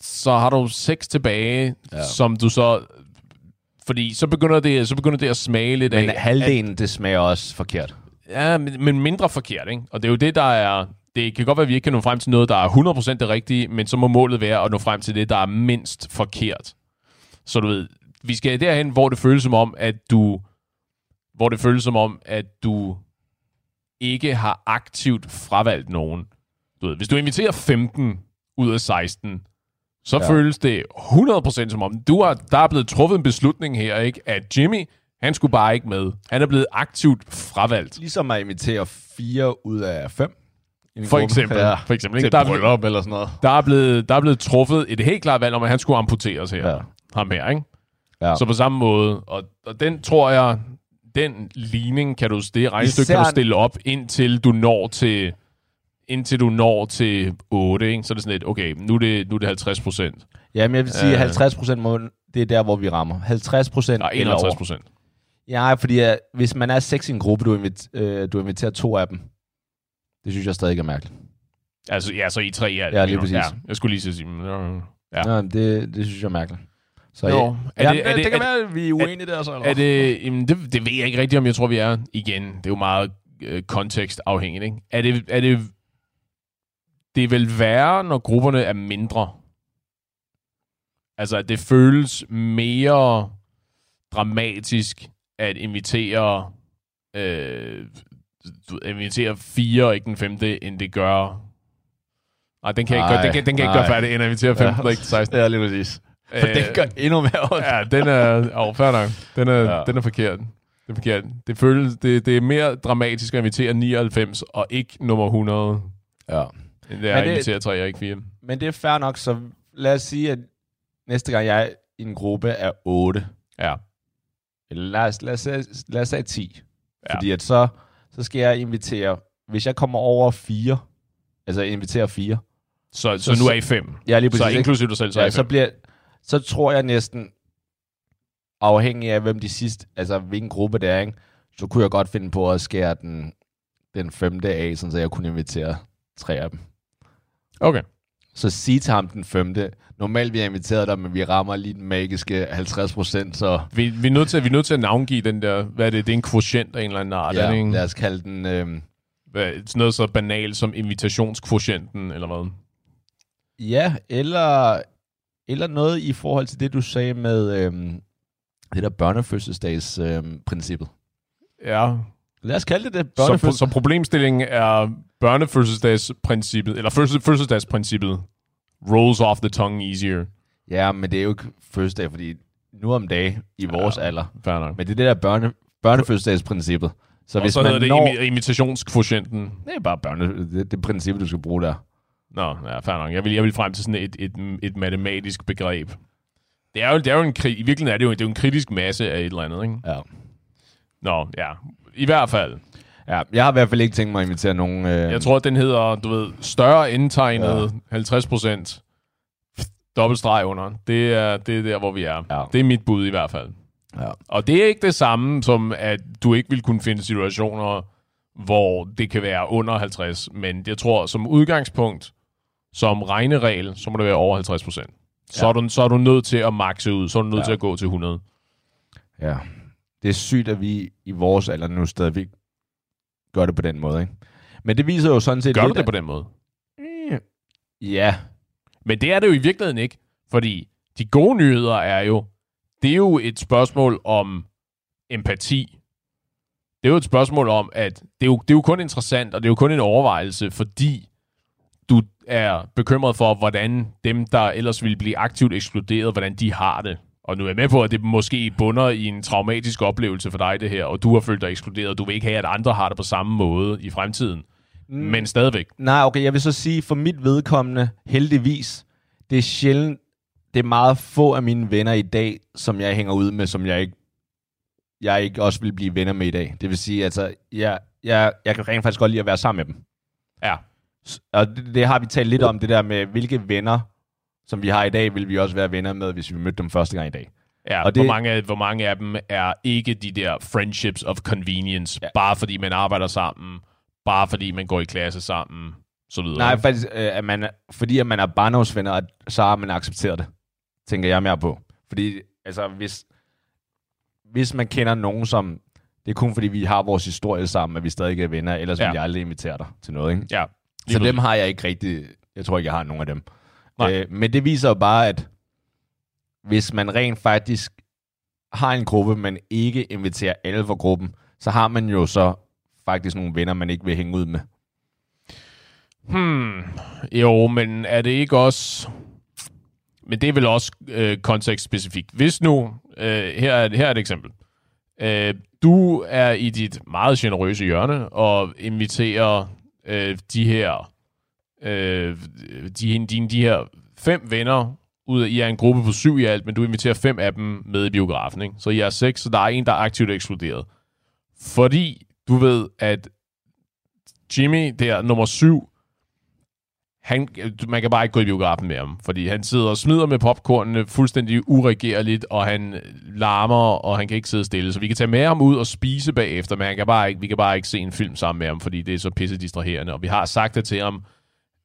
så har du 6 tilbage, Ja. som du så... Fordi så begynder det, så begynder det at smage lidt Men af... halvdelen, det smager også forkert. Ja, men, men mindre forkert, ikke? Og det er jo det, der er... Det kan godt være, at vi ikke kan nå frem til noget, der er 100% det rigtige, men så må målet være at nå frem til det, der er mindst forkert. Så du ved, vi skal derhen, hvor det føles som om, at du... Hvor det føles som om, at du ikke har aktivt fravalgt nogen. Du ved, hvis du inviterer 15 ud af 16, så Ja. føles det 100% som om, du har, der er blevet truffet en beslutning her, ikke? At Jimmy, han skulle bare ikke med. Han er blevet aktivt fravalgt. Ligesom at invitere fire ud af fem. For eksempel. Ja. For eksempel Til ikke? et Der, er, eller sådan noget. der, er blevet, der er blevet truffet et helt klart valg om, at han skulle amputeres her. Ja. Ham her, ikke? Ja. Så på samme måde. Og, og den tror jeg, den ligning kan du, det regnestykke Især- kan du stille op, indtil du når til indtil du når til 8, ikke? så er det sådan lidt, okay, nu er det, nu er det 50 procent. Jamen, jeg vil sige, at Øh. 50 procent, det er der, hvor vi rammer. 50 procent er eller 51 over. procent. Ja, fordi uh, hvis man er seks i en gruppe, du, invit, uh, du inviterer to af dem, det synes jeg stadig er mærkeligt. Altså, ja, så I tre er Ja, lige præcis. Ja, jeg skulle lige så sige, men, ja. Ja. Ja, det, det synes jeg er mærkeligt. Så Jo, ja, er ja, det- er det, det- det kan er- være, at vi er uenige der så. Eller? Er det, jamen det, det ved jeg ikke rigtigt, om jeg tror, vi er igen. Det er jo meget øh, kontekstafhængigt, ikke? Er det, er det, det vil være, når grupperne er mindre. Altså, at det føles mere dramatisk at invitere, øh, invitere fire og ikke den femte, end det gør... Nej, den kan jeg ikke, gøre, den kan, den kan ikke gøre færdig, end at invitere 15 og ikke 16. Ja, lige præcis. For Øh, det gør endnu mere ondt. Ja, den er... Åh, oh, fair nok. Den er, ja. Ja. den er forkert. Det er forkert. Det, føles, det, det er mere dramatisk at invitere 99 og ikke nummer 100, Ja. end det er at invitere 3 og ikke 4. Men det er fair nok, så lad os sige, at næste gang jeg er i en gruppe er 8, Ja. Eller lad os, lad os, lad os sige 10. Ja. Fordi at så, så skal jeg invitere, hvis jeg kommer over 4, altså invitere 4, Så, så, Så- nu er I 5. ja, lige Så præcis, ikke? inklusive dig selv, så er ja, I så 5. bliver, så tror jeg næsten, afhængig af hvem de sidste, altså hvilken gruppe det er, ikke? så kunne jeg godt finde på at skære den, den femte af, sådan så jeg kunne invitere tre af dem. Okay. Så sig til ham den femte. Normalt vi har inviteret dig, men vi rammer lige den magiske 50 procent, så Vi, vi, er nødt til, vi er nødt til at navngive den der, hvad er det, det er en quotient af en eller anden art, ja, ikke? lad os kalde den... Øh, Hvad, sådan noget så banalt som invitationskvotienten, eller hvad? ja, eller, eller noget i forhold til det, du sagde med øh, det der børnefødselsdags øh, princippet. Ja. Lad os kalde det det. Så, så problemstillingen er børnefødselsdagsprincippet, eller fødsel, fødselsdagsprincippet, rolls off the tongue easier. Ja, men det er jo ikke fødselsdag, fordi nu om dagen i vores Ja. alder. Fair nok. Men det er det der børne, børnefødselsdagsprincippet. Så og hvis så man hedder når... det imi- imitationskvotienten. Det er bare børne, det, det princippet, du skal bruge der. Nå, ja, fair nok. Jeg vil, jeg vil frem til sådan et, et, et matematisk begreb. Det er jo, det er jo en, I virkeligheden er det jo, det er jo en kritisk masse af et eller andet, ikke? Ja. Nå, ja. I hvert fald. Ja. Jeg har i hvert fald ikke tænkt mig at invitere nogen... Øh, Jeg tror, at den hedder, du ved, større indtegnet, ja. 50 procent, dobbeltstreg under. Det er, det er der, hvor vi er. Ja. Det er mit bud i hvert fald. Ja. Og det er ikke det samme som, at du ikke vil kunne finde situationer, hvor det kan være under 50. Men jeg tror, som udgangspunkt, som regneregel, så må det være over 50 procent. Så, Ja. er du, så er du nødt til at makse ud. Så er du nødt Ja. til at gå til 100. Ja. Det er sygt, at vi i vores alder nu stadigvæk gør det på den måde, ikke? Men det viser jo sådan set Gør du lidt, det på den måde? Ja. Men det er det jo i virkeligheden ikke, fordi de gode nyheder er jo, det er jo et spørgsmål om empati. Det er jo et spørgsmål om, at det er jo, det er jo kun interessant, og det er jo kun en overvejelse, fordi du er bekymret for, hvordan dem, der ellers ville blive aktivt ekskluderet, hvordan de har det. Og nu er jeg med på, at det måske bunder i en traumatisk oplevelse for dig, det her, og du har følt dig ekskluderet, og du vil ikke have, at andre har det på samme måde i fremtiden. Mm. Men stadigvæk. Nej, okay, jeg vil så sige, for mit vedkommende, heldigvis, det er sjældent, det er meget få af mine venner i dag, som jeg hænger ud med, som jeg ikke, jeg ikke også vil blive venner med i dag. Det vil sige, altså, jeg, jeg, jeg kan rent faktisk godt lide at være sammen med dem. Ja. Og det, det har vi talt lidt om, det der med, hvilke venner, som vi har i dag, vil vi også være venner med, hvis vi mødte dem første gang i dag. Ja, og det... hvor, mange, hvor mange af dem er ikke de der friendships of convenience, ja. Bare fordi man arbejder sammen, bare fordi man går i klasse sammen, så videre. Nej, faktisk, øh, at man, fordi at man er barndomsvenner, så har man accepteret det, tænker jeg mere på. Fordi, altså, hvis, hvis man kender nogen, som... Det er kun fordi, vi har vores historie sammen, at vi stadig er venner, ellers ja. Ja. vil jeg aldrig invitere dig til noget, ikke? Ja, Så dem har jeg ikke rigtig... Jeg tror ikke, jeg har nogen af dem. Nej. Øh, men det viser jo bare, at hvis man rent faktisk har en gruppe, men ikke inviterer alle for gruppen, så har man jo så faktisk nogle venner, man ikke vil hænge ud med. Hmm, jo, men er det ikke også... Men det er vel også øh, kontekstspecifikt. Hvis nu, øh, her, er, her er et eksempel. Øh, du er i dit meget generøse hjørne og inviterer øh, de her øh, de, dine, de her fem venner ud af, I er en gruppe på syv i alt, men du inviterer fem af dem med i biografen, ikke? Så I er seks, så der er en, der er aktivt ekskluderet. Fordi du ved, at Jimmy, der nummer syv, han, man kan bare ikke gå i biografen med ham, fordi han sidder og smider med popcornene fuldstændig uregerligt, og han larmer, og han kan ikke sidde stille. Så vi kan tage med ham ud og spise bagefter, men han kan bare ikke, vi kan bare ikke se en film sammen med ham, fordi det er så pisse distraherende. Og vi har sagt det til ham,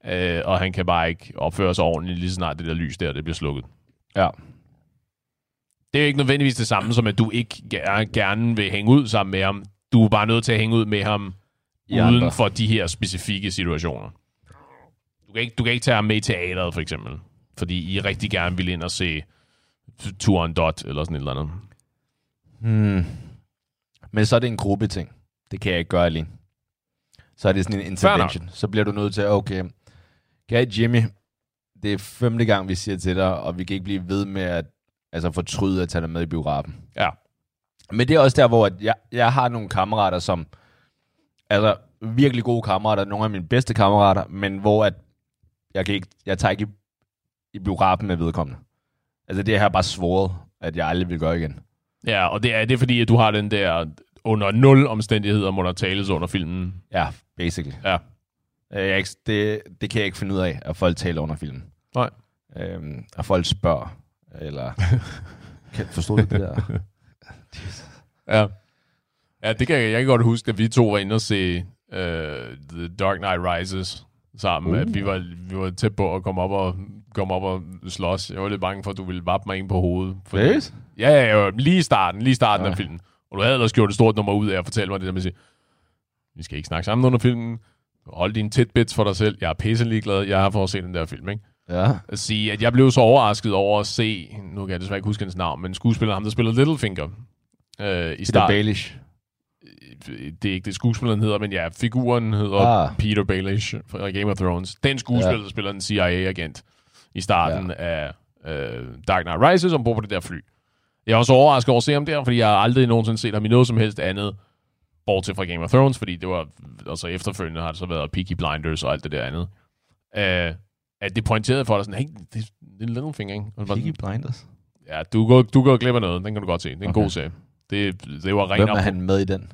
øh, og han kan bare ikke opføre sig ordentligt, lige så snart det der lys der, det bliver slukket. Ja. Det er jo ikke nødvendigvis det samme, som at du ikke ger- gerne vil hænge ud sammen med ham. Du er bare nødt til at hænge ud med ham I uden andre. for de her specifikke situationer. Du kan ikke, du kan ikke tage ham med i teateret, for eksempel. Fordi I rigtig gerne vil ind og se Turen Dot, eller sådan et eller andet. Hmm. Men så er det en gruppeting. Det kan jeg ikke gøre alene. Så er det sådan en intervention. Så bliver du nødt til, okay, Gary Jimmy, det er femte gang, vi siger til dig, og vi kan ikke blive ved med at altså, fortryde at tage dig med i biografen. Ja. Men det er også der, hvor at jeg, jeg har nogle kammerater, som altså virkelig gode kammerater, nogle af mine bedste kammerater, men hvor at jeg, kan ikke, jeg tager ikke i, i biografen med vedkommende. Altså det har jeg bare svoret, at jeg aldrig vil gøre igen. Ja, og det er det er fordi, at du har den der under nul omstændigheder må der tales under filmen. Ja, basically. Ja. Øh, Jeg er ikke, det, det kan jeg ikke finde ud af, at folk taler under filmen. Nej. Øhm, at folk spørger, eller... kan, forstår du det der? Ja. Ja, det kan jeg, jeg kan godt huske, at vi to var inde og se uh, The Dark Knight Rises sammen. Uh. At vi, var, vi var tæt på at komme op og komme op og slås. Jeg var lidt bange for, at du ville vappe mig ind på hovedet. Fordi- Seriøst? Ja, ja, ja, lige i starten, lige i starten Ja. af filmen. Og du havde ellers gjort et stort nummer ud af at fortælle mig det der med at sige, vi skal ikke snakke sammen under filmen. Hold dine tidbits for dig selv. Jeg er pisse ligeglad. Jeg har for at se den der film, ikke? Ja. At sige, at jeg blev så overrasket over at se, nu kan jeg desværre ikke huske hans navn, men skuespilleren, ham der spiller Littlefinger øh, i Peter. Baelish. Det er ikke det, skuespilleren hedder, men ja, figuren hedder Ah. Peter Baelish fra Game of Thrones. Den skuespiller, der spiller en CIA-agent i starten ja. af øh, Dark Knight Rises, ombord på det der fly. Jeg er også overrasket over at se ham der, fordi jeg har aldrig nogensinde set ham i noget som helst andet, bortset fra Game of Thrones, fordi det var, altså efterfølgende har det så været Peaky Blinders og alt det der andet. Øh, at det pointerede for dig sådan, hey, det, er en Littlefinger, ikke? Og det var Peaky sådan, Blinders. Ja, du går, du går glip af noget, den kan du godt se. Det er en Okay. god serie. Det, det var Hvem rent er op- han med i den?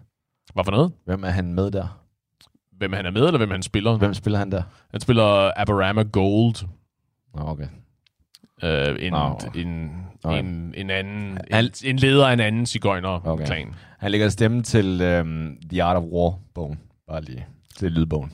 Hvad for noget? Hvem er han med der? Hvem han er med, eller hvem han spiller? Hvem spiller han der? Han spiller Aberama Gold, Nå, okay. Øh, en, Nå. en, Okay. en, en anden, Han- en, en leder af en anden cigøjner-klan. Okay. Han lægger stemme til øhm, The Art of War-bogen. Bare lige til lydbogen.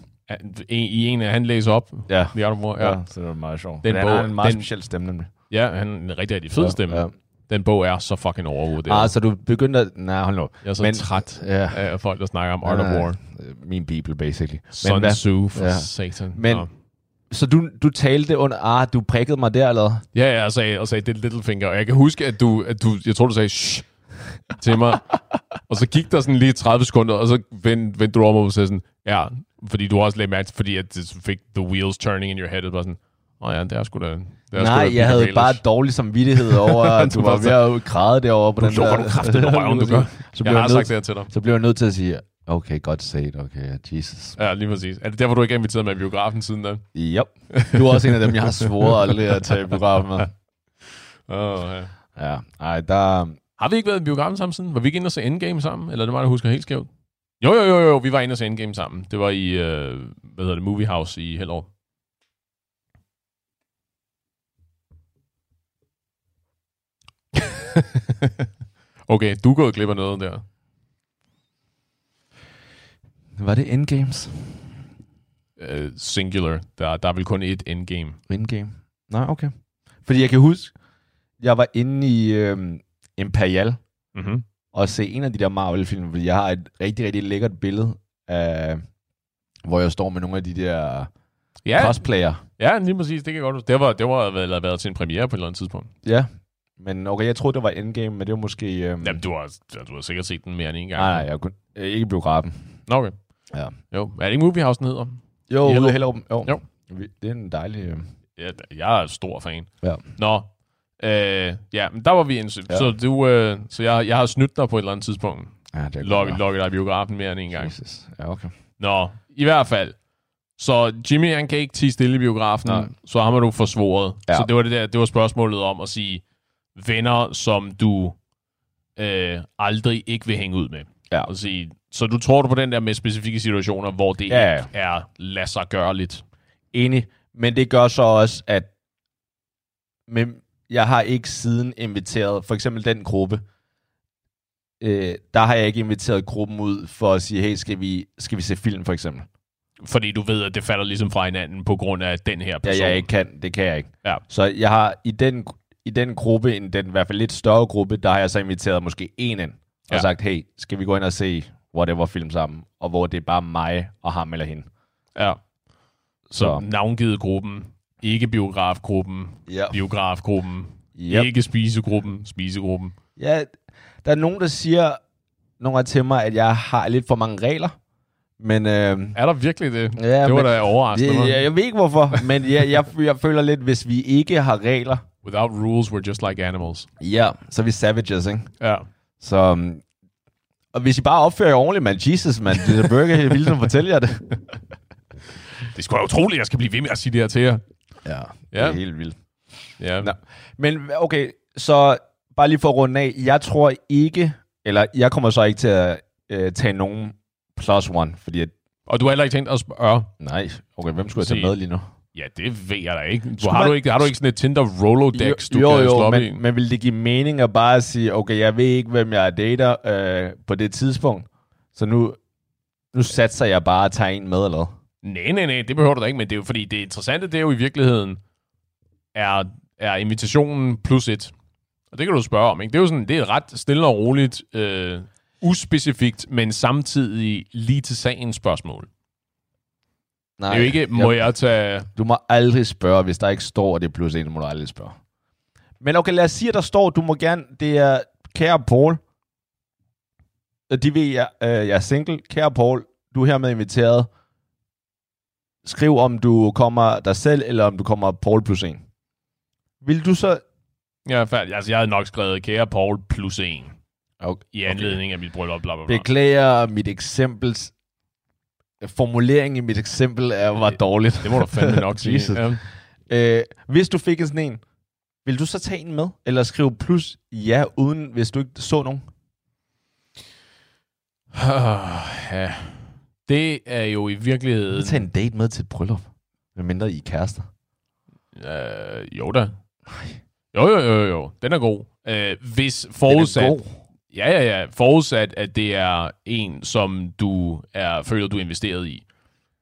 I en af, han læser op, Ja. The Art of War. Ja, så det var meget sjovt. Den Den han bog- har en meget den- speciel stemme, nemlig. ja han er en rigtig, rigtig fed Ja, stemme. Ja. Den bog er så fucking overvurderet. Ah, så du begyndte at... Nej, hold nu. jeg er så men- træt Ja. af folk, der snakker om Art of Ja, War. øh, Min bibel, basically. Sun hvad- Tzu, for Ja. satan. Men- Nå. Så du, du talte under... Ah, du prikkede mig der, eller? Ja, ja, jeg sagde, og sagde, det er Littlefinger. Og jeg kan huske, at du, at du jeg tror, du sagde, shh, til mig. og så gik der sådan lige 30 sekunder, og så vendte, vendte du om og sagde sådan, ja, fordi du også lagde mærke til, fordi at det fik the wheels turning in your head. Det var sådan, åh oh ja, det er sgu da... Det er sgu da Nej, jeg havde Baelish." bare dårlig samvittighed over, at du var ved at græde derovre på den lukker der... du kraftigt røven, du gør. Så Jeg blev har jeg, sagt nødt, det til dig. så blev jeg nødt til at sige, okay, godt set, okay, Jesus. Ja, lige præcis. Er det derfor, du ikke er inviteret med i biografen siden da? Yep. Du er også en af dem, jeg har svoret aldrig at tage i biografen med. Oh, ja. Ja, ej, der... Har vi ikke været i biografen sammen siden? Var vi ikke inde og se Endgame sammen? Eller er det mig, der husker helt skævt? Jo, jo, jo, jo, vi var inde og se Endgame sammen. Det var i, øh, hvad hedder det, Movie House i Hellerup. okay, du er gået glip af noget der. Var det Endgames? Uh, singular. Der, der er vel kun et Endgame. Endgame? Nej, okay. Fordi jeg kan huske, jeg var inde i øhm, Imperial Mm-hmm. og se en af de der Marvel-film, fordi jeg har et rigtig, rigtig lækkert billede af, hvor jeg står med nogle af de der Ja, cosplayer. ja, lige præcis. Det kan jeg godt huske. Det var, det var været, været til en premiere på et eller andet tidspunkt. Ja, men okay, jeg troede, det var Endgame, men det var måske... Øhm, Jamen, du har, du har sikkert set den mere end en gang. nej, nej, jeg kunne, øh, ikke biografen. Nå, Okay. Ja. Jo, er det ikke Movie House, den hedder? Jo, I Hellerup? ude i Hellerup. Jo. Jo. Det er en dejlig... Øh, Ja, jeg er stor fan. Ja. Nå, øh, ja, men der var vi inde. Ja. Så, du, øh, så jeg, jeg har snydt dig på et eller andet tidspunkt. ja, det er Lukket, lukket dig i biografen mere end en gang. Jesus. Ja, okay. Nå, i hvert fald. Så Jimmy, han kan ikke tige stille i biografen, Nej. så ham har du forsvoret. Ja. Så det var, det, der, det var spørgsmålet om at sige, venner, som du øh, aldrig ikke vil hænge ud med. Ja. Og sige, så du tror du på den der med specifikke situationer, hvor det Ja, ja. ikke er lad sig gøre lidt. Enig. Men det gør så også, at men jeg har ikke siden inviteret, for eksempel den gruppe, øh, der har jeg ikke inviteret gruppen ud for at sige, hey, skal vi, skal vi se film for eksempel? Fordi du ved, at det falder ligesom fra hinanden på grund af den her Ja, person. jeg ikke kan, det kan jeg ikke. Ja. Så jeg har i den, i den gruppe, en, den i hvert fald lidt større gruppe, der har jeg så inviteret måske en ind, og Ja. sagt, hey, skal vi gå ind og se whatever film sammen, og hvor det er bare mig og ham eller hende. Ja. Så Så. navngivet gruppen, ikke biografgruppen, Ja. biografgruppen, Yep. ikke spisegruppen, spisegruppen. ja. Der er nogen, der siger nogle til mig, at jeg har lidt for mange regler. Men øh, Er der virkelig det? Ja, det var men- da overraskende. jeg, mig. jeg, jeg ved ikke hvorfor, men jeg, jeg, jeg føler lidt, hvis vi ikke har regler, Without rules, we're just like animals. ja, så er vi savages, ikke? Ja. Så, um, og hvis I bare opfører jer ordentligt, man, Jesus, man, det er burger, jeg vil sådan fortælle jer det. Det er sgu da utroligt, at jeg skal blive ved med at sige det her til jer. Ja, det Ja. er helt vildt. Ja. Nå. Men okay, så bare lige for at runde af. Jeg tror ikke, eller jeg kommer så ikke til at øh, tage nogen plus one, fordi at, Og du har heller ikke tænkt at spørge. nej, okay, hvem skulle jeg tage med lige nu? Ja, det ved jeg da ikke. Du, Skulle har, man- du ikke har du ikke sådan et Tinder Rolodex, du jo, kan jo, slå op i? men, men vil det give mening at bare sige, okay, jeg ved ikke, hvem jeg dater øh, på det tidspunkt, så nu, nu satser jeg bare at tage en med, eller hvad? Nej, nej, nej, det behøver du da ikke, men det er jo fordi, det interessante, det er jo i virkeligheden, er, er invitationen plus et. Og det kan du spørge om, ikke? Det er jo sådan, det er et ret stille og roligt, øh, uspecifikt, men samtidig lige til sagen spørgsmål. Nej, det er jo ikke, må jeg tage... Du må aldrig spørge, hvis der ikke står, det er plus en, må du aldrig spørge. Men okay, lad os sige, at der står, du må gerne, det er, kære Paul, de ved, jeg, øh, jeg er single. Kære Paul, du er hermed inviteret. Skriv, om du kommer dig selv, eller om du kommer Paul plus en. Vil du så... Jeg er færdig. Altså, jeg havde nok skrevet, kære Paul plus en, Okay. i anledning af mit bryllup, bla, bla, bla. Beklager mit eksempels... Formuleringen i mit eksempel er, var dårligt. Det må du fandme nok sige. Ja. Øh, hvis du fik en sådan en, vil du så tage en med? Eller skrive plus ja, uden hvis du ikke så nogen? ja. Det er jo i virkeligheden... Tage en date med til et bryllup? Med mindre I er kærester. Øh, jo da. Jo, jo, jo, jo. Den er god. Øh, hvis forudsat... Den er god. Ja, ja, ja. Forudsat, at det er en, som du er, føler, du er investeret i.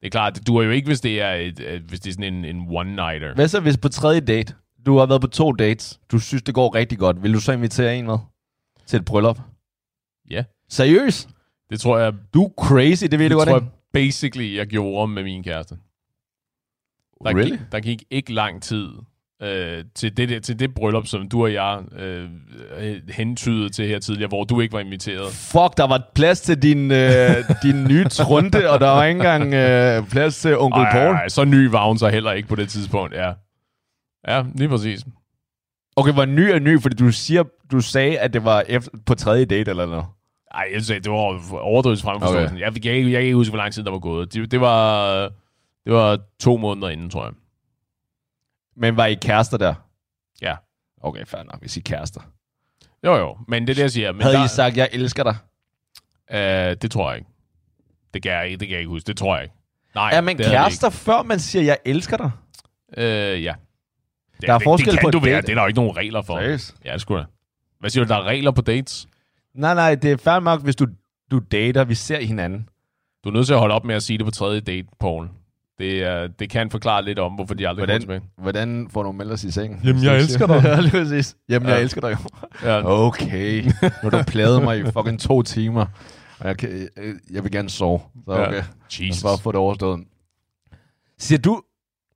Det er klart, du er jo ikke, hvis det er, et, et, hvis det er sådan en, en one-nighter. Hvad så hvis på tredje date, du har været på to dates, du synes det går rigtig godt, vil du så invitere en med til et bryllup? Ja. Seriøst? Det tror jeg, Du er crazy, det ved det du godt, tror ikke? jeg basically, jeg gjorde med min kæreste. Der, Really? gik, der gik ikke lang tid øh, til, det, der- til det bryllup, som du og jeg øh, hentydede til her tidligere, hvor du ikke var inviteret. Fuck, der var plads til din, øh, din nye trunde, og der var ikke engang øh, plads til onkel Ej, Paul. ej, ej, så ny var hun så heller ikke på det tidspunkt, ja. Ja, lige præcis. Okay, hvor ny er ny, fordi du siger, du sagde, at det var efter, på tredje date eller noget. Ej, jeg sagde, det var overdrivet fremforståelsen. Okay. Jeg, jeg, jeg, jeg kan ikke huske, hvor lang tid der var gået. Det, det, var, det var to måneder inden, tror jeg. Men var I kærester der? Ja. Okay, fair nok, hvis I er kærester. Jo, jo. Men det er det, jeg siger. Men Havde der, I sagt, jeg elsker dig? Øh, det tror jeg ikke. Det kan jeg ikke, det kan jeg ikke huske. Det tror jeg ikke. Nej, Er man det havde vi kærester, før man siger, jeg elsker dig? ikke. Øh, ja. Det, Der er det, forskel det kan på du et være. date. Det er der jo ikke nogen regler for. Seriøst? Ja, sgu da. Hvad siger du, der er regler på dates? Nej, nej, det er fair nok, hvis du, du dater, vi ser hinanden. Du er nødt til at holde op med at sige det på tredje date, Paul. Det, er, det kan forklare lidt om, hvorfor de aldrig Hvordan- kommer tilbage. Hvordan får du meldt os i sengen? Jamen, jeg elsker dig. ja, lige præcis. Jamen, jeg Ja. elsker dig jo. Ja. Okay. Nu har du pladet mig i fucking to timer. Og jeg, kan, jeg, jeg vil gerne sove. Så Ja. okay. Jeg Jesus. bare få det overstået. Siger du...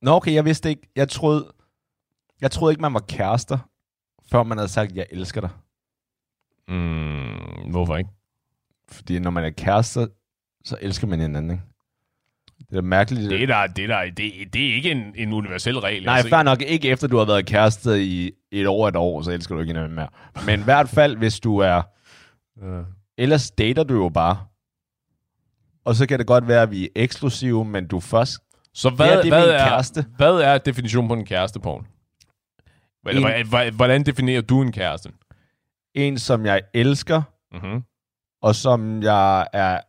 Nå, okay, jeg vidste ikke. Jeg troede, jeg troede ikke, man var kærester, før man havde sagt, jeg elsker dig. Mm, hvorfor ikke? Fordi når man er kærester, så elsker man hinanden, ikke? Det er mærkeligt. Det er, der, det, er der, det, det er ikke en, en universel regel. Nej, fair nok. Ikke efter du har været kæreste i et år et år, så elsker du ikke hinanden mere. Men i hvert fald, hvis du er... Ja. Ellers dater du jo bare. Og så kan det godt være, at vi er eksklusive, men du først... Så Hvad, hvad, det er det hvad, er, kæreste. hvad er definitionen på en kæreste, Paul? Eller, hvordan definerer du en kæreste? En, som jeg elsker, Mm-hmm. og som jeg er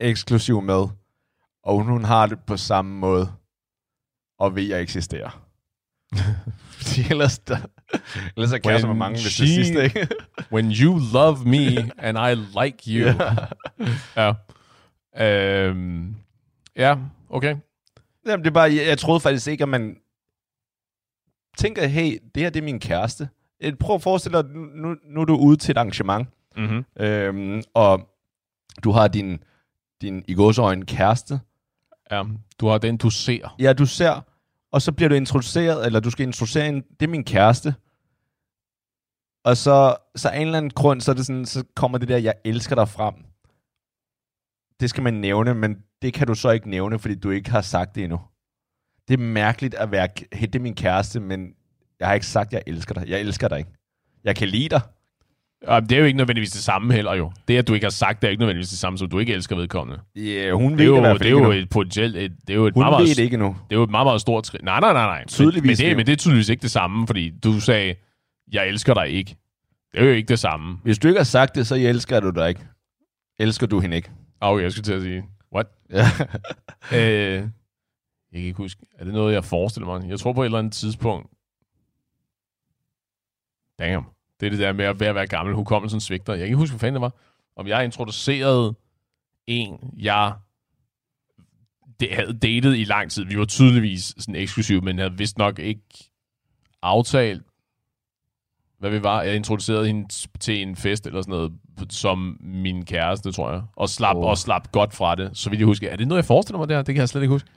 eksklusiv med. Og hun har det på samme måde. Og ved, at jeg eksisterer. Fordi ellers, der, ellers er kærester med mange, hvis det sidste, ikke? When you love me, and I like you. ja. Øhm, ja, okay. Jamen, det er bare, jeg, jeg troede faktisk ikke, at man tænker, hey, det her det er min kæreste. Eh, Prøv at forestille dig, nu, nu, er du ude til et arrangement, Mm-hmm. øhm, og du har din, din i gåsøjne kæreste, Ja, du har den, du ser. Ja, du ser, og så bliver du introduceret, eller du skal introducere en, det er min kæreste. Og så, så af en eller anden grund, så, er det sådan, så kommer det der, jeg elsker dig frem. Det skal man nævne, men det kan du så ikke nævne, fordi du ikke har sagt det endnu. Det er mærkeligt at være, hey, det er min kæreste, men jeg har ikke sagt, jeg elsker dig. Jeg elsker dig ikke. Jeg kan lide dig. Ja, det er jo ikke nødvendigvis det samme heller jo. Det, at du ikke har sagt, det er ikke nødvendigvis det samme, som du ikke elsker vedkommende. Ja, yeah, hun ved Det er det, i jo, hvert fald det er jo et potentielt... Et, det er jo et Hun meget, ved meget, ikke endnu. det er jo et meget, meget stort skridt. Nej, nej, nej, nej. Tydeligvis Men, men, det, ikke. men det er tydeligvis ikke det samme, fordi du sagde, jeg elsker dig ikke. Det er jo ikke det samme. Hvis du ikke har sagt det, så elsker du dig ikke. Elsker du hende ikke? Åh, okay, jeg skulle til at sige, what? Ja. Øh, jeg kan ikke huske. Er det noget, jeg forestiller mig? Jeg tror på et eller andet tidspunkt. Damn. Det er det der med at være, at være gammel. Hukommelsen svigter. Jeg kan ikke huske, hvad fanden det var. Om jeg introducerede en, jeg det havde datet i lang tid. Vi var tydeligvis sådan eksklusive, men havde vist nok ikke aftalt, hvad vi var. Jeg introducerede hende til en fest eller sådan noget, som min kæreste, tror jeg. Og slap, oh. og slap godt fra det. Så vidt jeg husker. Er det noget, jeg forestiller mig der? Det kan jeg slet ikke huske.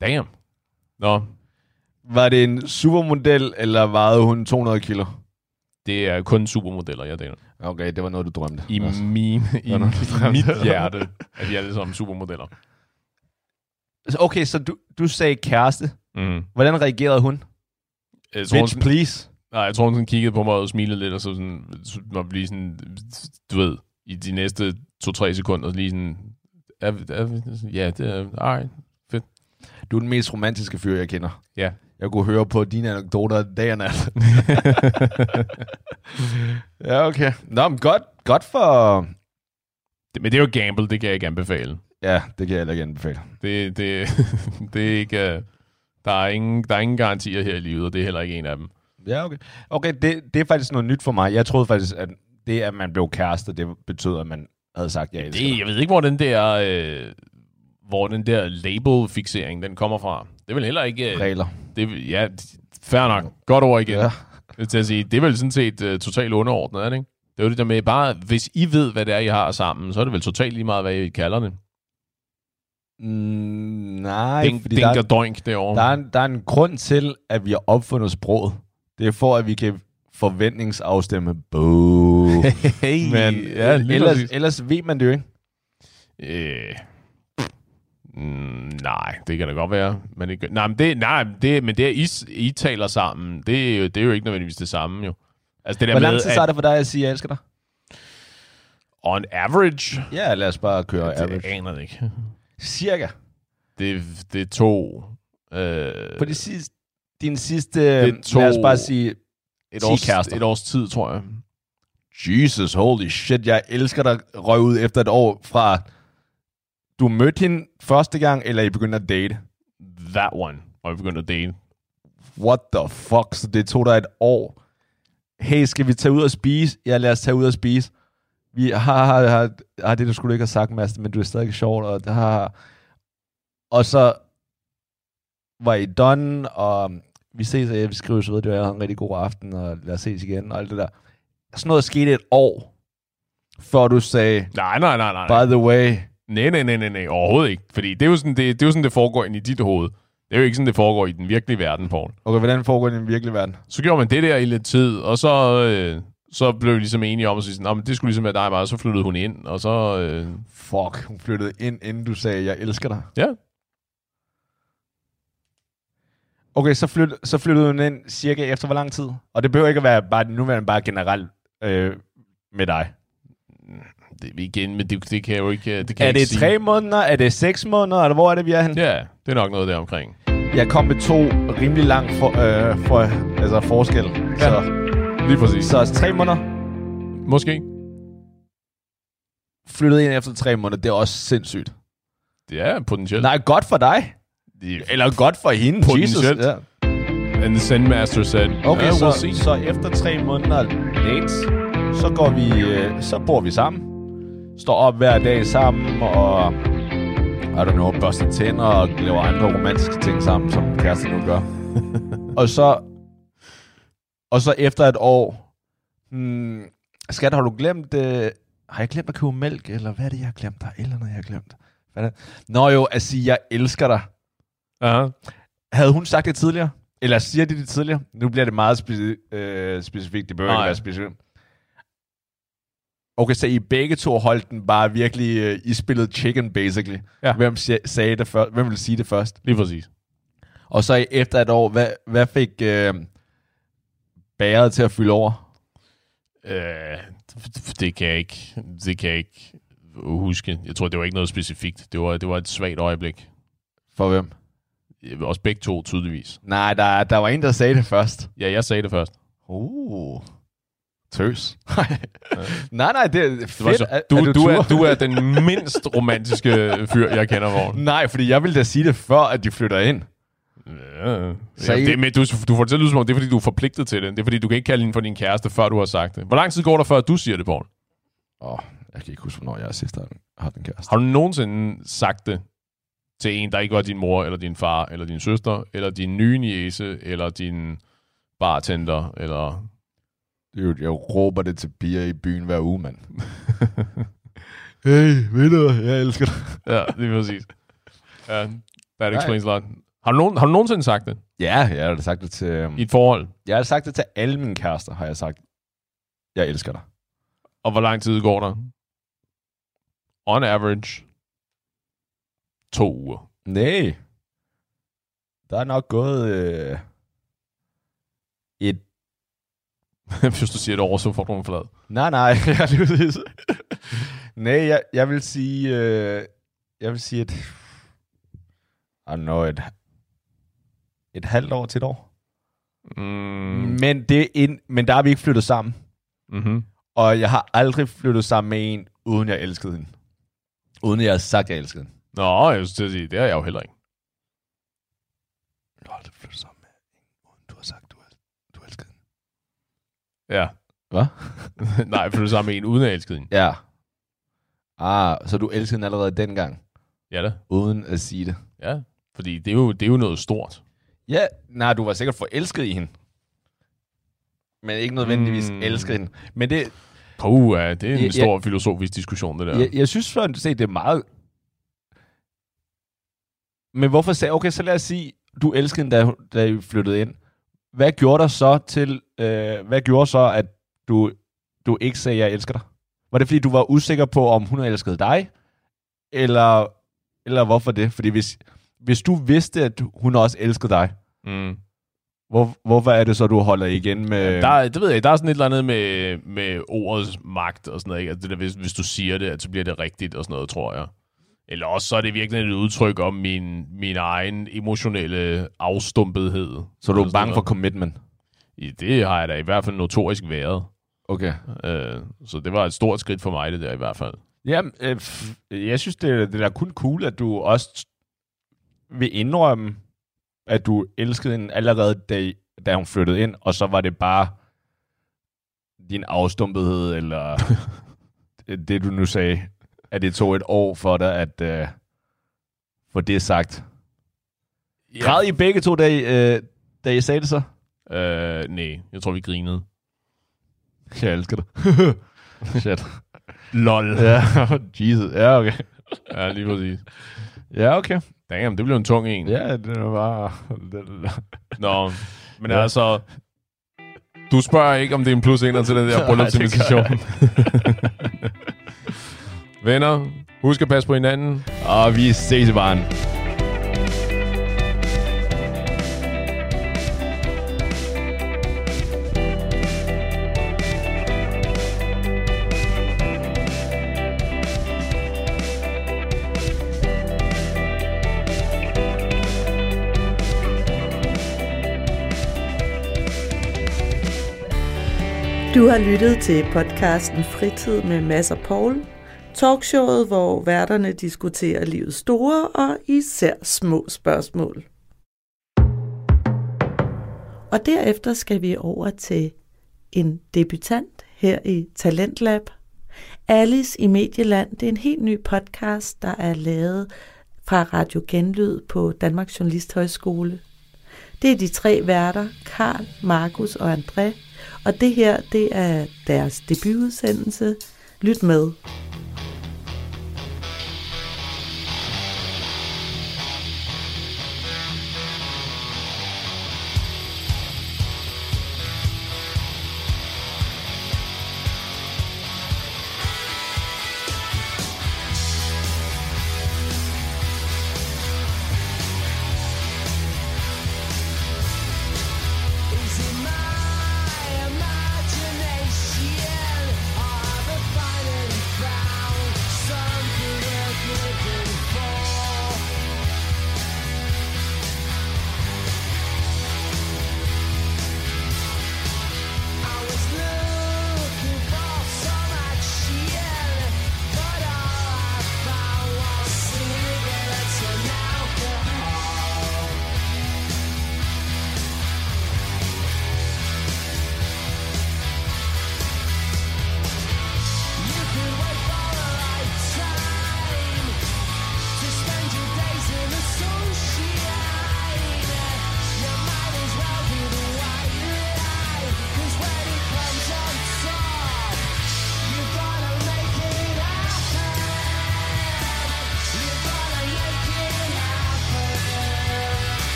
Damn. Nå, Var det en supermodel, eller vejede hun 200 kilo? Det er kun supermodeller, jeg dater. Okay, det var noget, du drømte. I, Altså. min, i, i mit hjerte er de alle sammen supermodeller. Okay, så du, du sagde kæreste. Mm. Hvordan reagerede hun? Jeg tror, hun, Bitch, please. nej, jeg tror, hun sådan kiggede på mig og smilede lidt, og så sådan, så var vi lige sådan, du ved, i de næste to-tre sekunder, lige sådan, er, er, ja, det er, alright. Du er den mest romantiske fyr, jeg kender. Ja. Jeg kunne høre på dine anekdoter dag og nat. ja, okay. Nå, men godt, godt for... Det, men det er jo gamble, det kan jeg ikke anbefale. Ja, det kan jeg heller ikke anbefale. Det, det, det er ikke, øh, der er, ingen, der er ingen garantier her i livet, og det er heller ikke en af dem. Ja, okay. Okay, det, det er faktisk noget nyt for mig. Jeg troede faktisk, at det, at man blev kæreste, det betød, at man havde sagt, jeg elsker Det, jeg ved ikke, hvor den der, øh, hvor den der label-fixering, den kommer fra. Det er vel heller ikke... Øh, Regler. det, ja, fair nok. Godt ord igen. Ja. Til at sige, det er vel sådan set uh, totalt underordnet, er det ikke? Det er jo det der med, bare hvis I ved, hvad det er, I har sammen, så er det vel totalt lige meget, hvad I kalder det. Mm, nej, Ding, fordi dink der, og doink derovre. der, er en, der er en grund til, at vi har opfundet sproget. Det er for, at vi kan forventningsafstemme. Boo. hey, Men ja, ellers, præcis. ellers ved man det jo ikke. Øh, mm, nej, det kan da godt være. Men det, nej, men det, nej, men det, men det, at I, I taler sammen, det er, jo, det er jo ikke nødvendigvis det samme, jo. Altså det der Hvor med, lang tid at tager det for dig at sige, jeg elsker dig? on average, Ja, lad os bare køre det average. aner det ikke. Cirka. Det, det tog... Øh, På de sidste, din sidste, Det tog- lad os bare sige, et, 10 års, kærester. et års tid, tror jeg. Jesus, holy shit, jeg elsker dig, røg ud efter et år fra, du mødte hende første gang, eller I begyndte at date? That one, hvor vi begyndte at date. What the fuck? Så det tog dig et år. Hey, skal vi tage ud og spise? Ja, lad os tage ud og spise. Vi har, har, har, har det, du skulle ikke have sagt, Mads, men du er stadig sjovt, og har... Og så var I done, og vi ses, og vi skriver så ved, det var en rigtig god aften, og lad os ses igen, og alt det der. Sådan noget skete et år, før du sagde, nej, nej, nej. nej. by the way, Nej, nej, nej, nej, nej, overhovedet ikke. Fordi det er jo sådan, det, det, er jo sådan, det foregår ind i dit hoved. Det er jo ikke sådan, det foregår i den virkelige verden, Paul. okay, hvordan foregår det i den virkelige verden? Så gjorde man det der i lidt tid, og så, øh, så blev vi ligesom enige om at sige sådan, "Nå, men det skulle ligesom være dig og mig, og så flyttede hun ind, og så... Øh, Fuck, hun flyttede ind, inden du sagde, jeg elsker dig. ja, Okay, så, flyt, så flyttede hun ind cirka efter hvor lang tid? Og det behøver ikke at være bare, nu er bare generelt øh, med dig. Det, igen, men det, det kan jeg jo ikke... Det kan er jeg det ikke sige. tre måneder? Er det seks måneder? Eller hvor er det, vi er hen? Ja, det er nok noget der omkring. Jeg kom med to rimelig lang for, øh, for, altså forskel. Ja. Så, Lige præcis. så tre måneder Måske. flyttede ind efter tre måneder. Det er også sindssygt. Det er potentielt. Nej, godt for dig. Det- Eller godt for hende. Potentielt. Jesus. Ja. And the Zen said, Okay, yeah, we'll så, see. så efter tre måneder dates, så går vi, øh, så bor vi sammen. Står op hver dag sammen, og I don't know, børster tænder og laver andre romantiske ting sammen, som kærester nu gør. og så og så efter et år, hmm, skat, har du glemt, øh, har jeg glemt at købe mælk, eller hvad er det, jeg har glemt? Der er eller andet, jeg har glemt. Hvad er det? Nå jo, at sige, jeg elsker dig. Aha. Havde hun sagt det tidligere? Eller siger de det tidligere? Nu bliver det meget speci- øh, specifikt. Det behøver ikke Nej. være specifikt. Okay, så I begge to holdt den bare virkelig øh, i spillet chicken, basically. Ja. Hvem, sagde det først? Hvem ville sige det først? Lige præcis. Og så efter et år, hvad, hvad fik øh, bæret til at fylde over? Øh, det kan jeg ikke, det kan jeg ikke huske. Jeg tror, det var ikke noget specifikt. Det var, det var et svagt øjeblik. For hvem? Også begge to, tydeligvis. Nej, der, der var en, der sagde det først. Ja, jeg sagde det først. Uh. Tøs. nej, nej, det er Det var fedt. så, du, at du, du, er, du er den mindst romantiske fyr, jeg kender, Vogn. Nej, fordi jeg ville da sige det før, at de flytter ind. Ja. Så ja, det, men du, du får det til at lyde som om, det er fordi, du er forpligtet til det. Det er fordi, du kan ikke kalde hende for din kæreste, før du har sagt det. Hvor lang tid går der, før du siger det, Poul? Åh, oh, jeg kan ikke huske, hvornår jeg sidst har haft en kæreste. Har du nogensinde sagt det til en, der ikke var din mor, eller din far, eller din søster, eller din nye niece, eller din bartender, eller... Dude, jeg råber det til piger i byen hver uge, mand. hey, ved du, jeg elsker dig. Ja, lige præcis. Ja, that Nej. explains a lot. Har du, nogen, har du nogensinde sagt det Ja, jeg har sagt det til... Um, i et forhold? jeg har sagt det til alle mine kærester, har jeg sagt. Jeg elsker dig. Og hvor lang tid går der? On average, to uger. Nej. Der er nok gået øh, et... Hvis du siger et år, så får du en flad. Nej, nej, jeg lige. Nej, jeg, jeg vil sige... Øh, jeg vil sige et... I don't know, et, et halvt år til et år. Mm. Men, det ind, men der har vi ikke flyttet sammen. Mm-hmm. Og jeg har aldrig flyttet sammen med en, uden jeg elskede hende. Uden jeg har sagt, jeg elskede hende. Nå, jeg at sige, det er jeg jo heller ikke. Du har aldrig flyttet sammen med en, uden du har sagt, du, du elskede hende. Ja. Hvad? Nej, for du er sammen med en, uden at elske hende. Ja. Ah, så du elskede hende allerede dengang, Ja da. uden at sige det. Ja. Fordi det er jo, det er jo noget stort. Ja, nej, du var sikkert forelsket i hende. Men ikke nødvendigvis Mm. elskede hende. Men det, Puh, ja, det er en Ja, stor filosofisk diskussion, det der. jeg, jeg synes for at se, det er meget... Men hvorfor sagde... Okay, så lad os sige, du elskede hende, da, da I flyttede ind. Hvad gjorde der så til... Øh, hvad gjorde så, at du, du ikke sagde, jeg elsker dig? Var det, fordi du var usikker på, om hun elskede dig? Eller, eller hvorfor det? Fordi hvis, hvis du vidste, at hun også elskede dig, Mm. hvor, hvorfor er det så, du holder igen med... Der, er- det ved jeg. Der er sådan et eller andet med, med ordets magt og sådan noget. Ikke? Altså det der, hvis, hvis du siger det, så bliver det rigtigt og sådan noget, tror jeg. Eller også så er det virkelig et udtryk om min, min egen emotionelle afstumpethed. så du er bange for commitment? I- Det har jeg da i hvert fald notorisk været. Okay. Øh, så det var et stort skridt for mig, det der i hvert fald. Ja, øh, jeg synes, det, det er kun cool, at du også vil indrømme, at du elskede hende allerede, da, da hun flyttede ind, og så var det bare din afstumpethed, eller det, det, du nu sagde, at det tog et år for dig at øh, få det sagt. Ja. Græd I begge to, da I, øh, da I sagde det så? Øh, nej, jeg tror, vi grinede. Jeg elsker dig. Shit. Lol. Ja, Jesus. Ja, okay. Ja, lige præcis. Ja, okay. Damn, det blev en tung en. Ja, det var bare... Nå, men Ja. altså... Du spørger ikke, om det er en plus ener til den der bryllupsinvitation. Venner, husk at passe på hinanden. Og vi ses i baren. Du har lyttet til podcasten Fritid med Mads og Paul. Talkshowet, hvor værterne diskuterer livets store og især små spørgsmål. Og derefter skal vi over til en debutant her i Talentlab. Alice i Medieland, det er en helt ny podcast, der er lavet fra Radio Genlyd på Danmarks Journalisthøjskole. Det er de tre værter, Karl, Markus og André, og det her, det er deres debutudsendelse. Lyt med.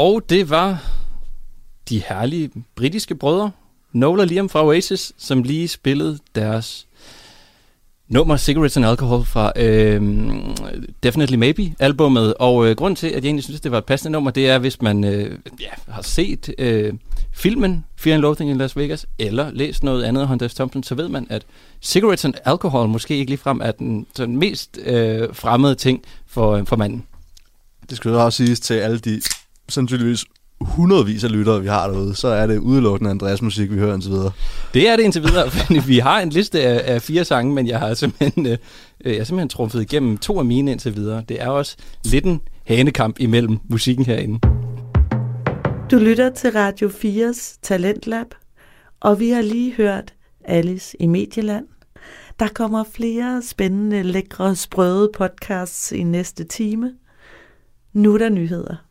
Og det var de herlige britiske brødre, Noel og Liam fra Oasis, som lige spillede deres nummer Cigarettes and Alcohol fra øh, Definitely Maybe albummet. Og øh, grund til, at jeg egentlig synes, det var et passende nummer, det er, hvis man øh, ja, har set øh, filmen Fear and Loathing in Las Vegas, eller læst noget andet af Hunter S. Thompson, så ved man, at Cigarettes and Alcohol måske ikke ligefrem er den sådan mest øh, fremmede ting for, øh, for manden. Det skulle også siges til alle de sandsynligvis hundredvis af lyttere, vi har derude, så er det udelukkende Andreas musik, vi hører indtil videre. Det er det indtil videre, for vi har en liste af, af fire sange, men jeg har simpelthen, øh, jeg har simpelthen trumfet igennem to af mine indtil videre. Det er også lidt en hanekamp imellem musikken herinde. Du lytter til Radio 4's Talentlab, og vi har lige hørt Alice i Medieland. Der kommer flere spændende, lækre, sprøde podcasts i næste time. Nu er der nyheder.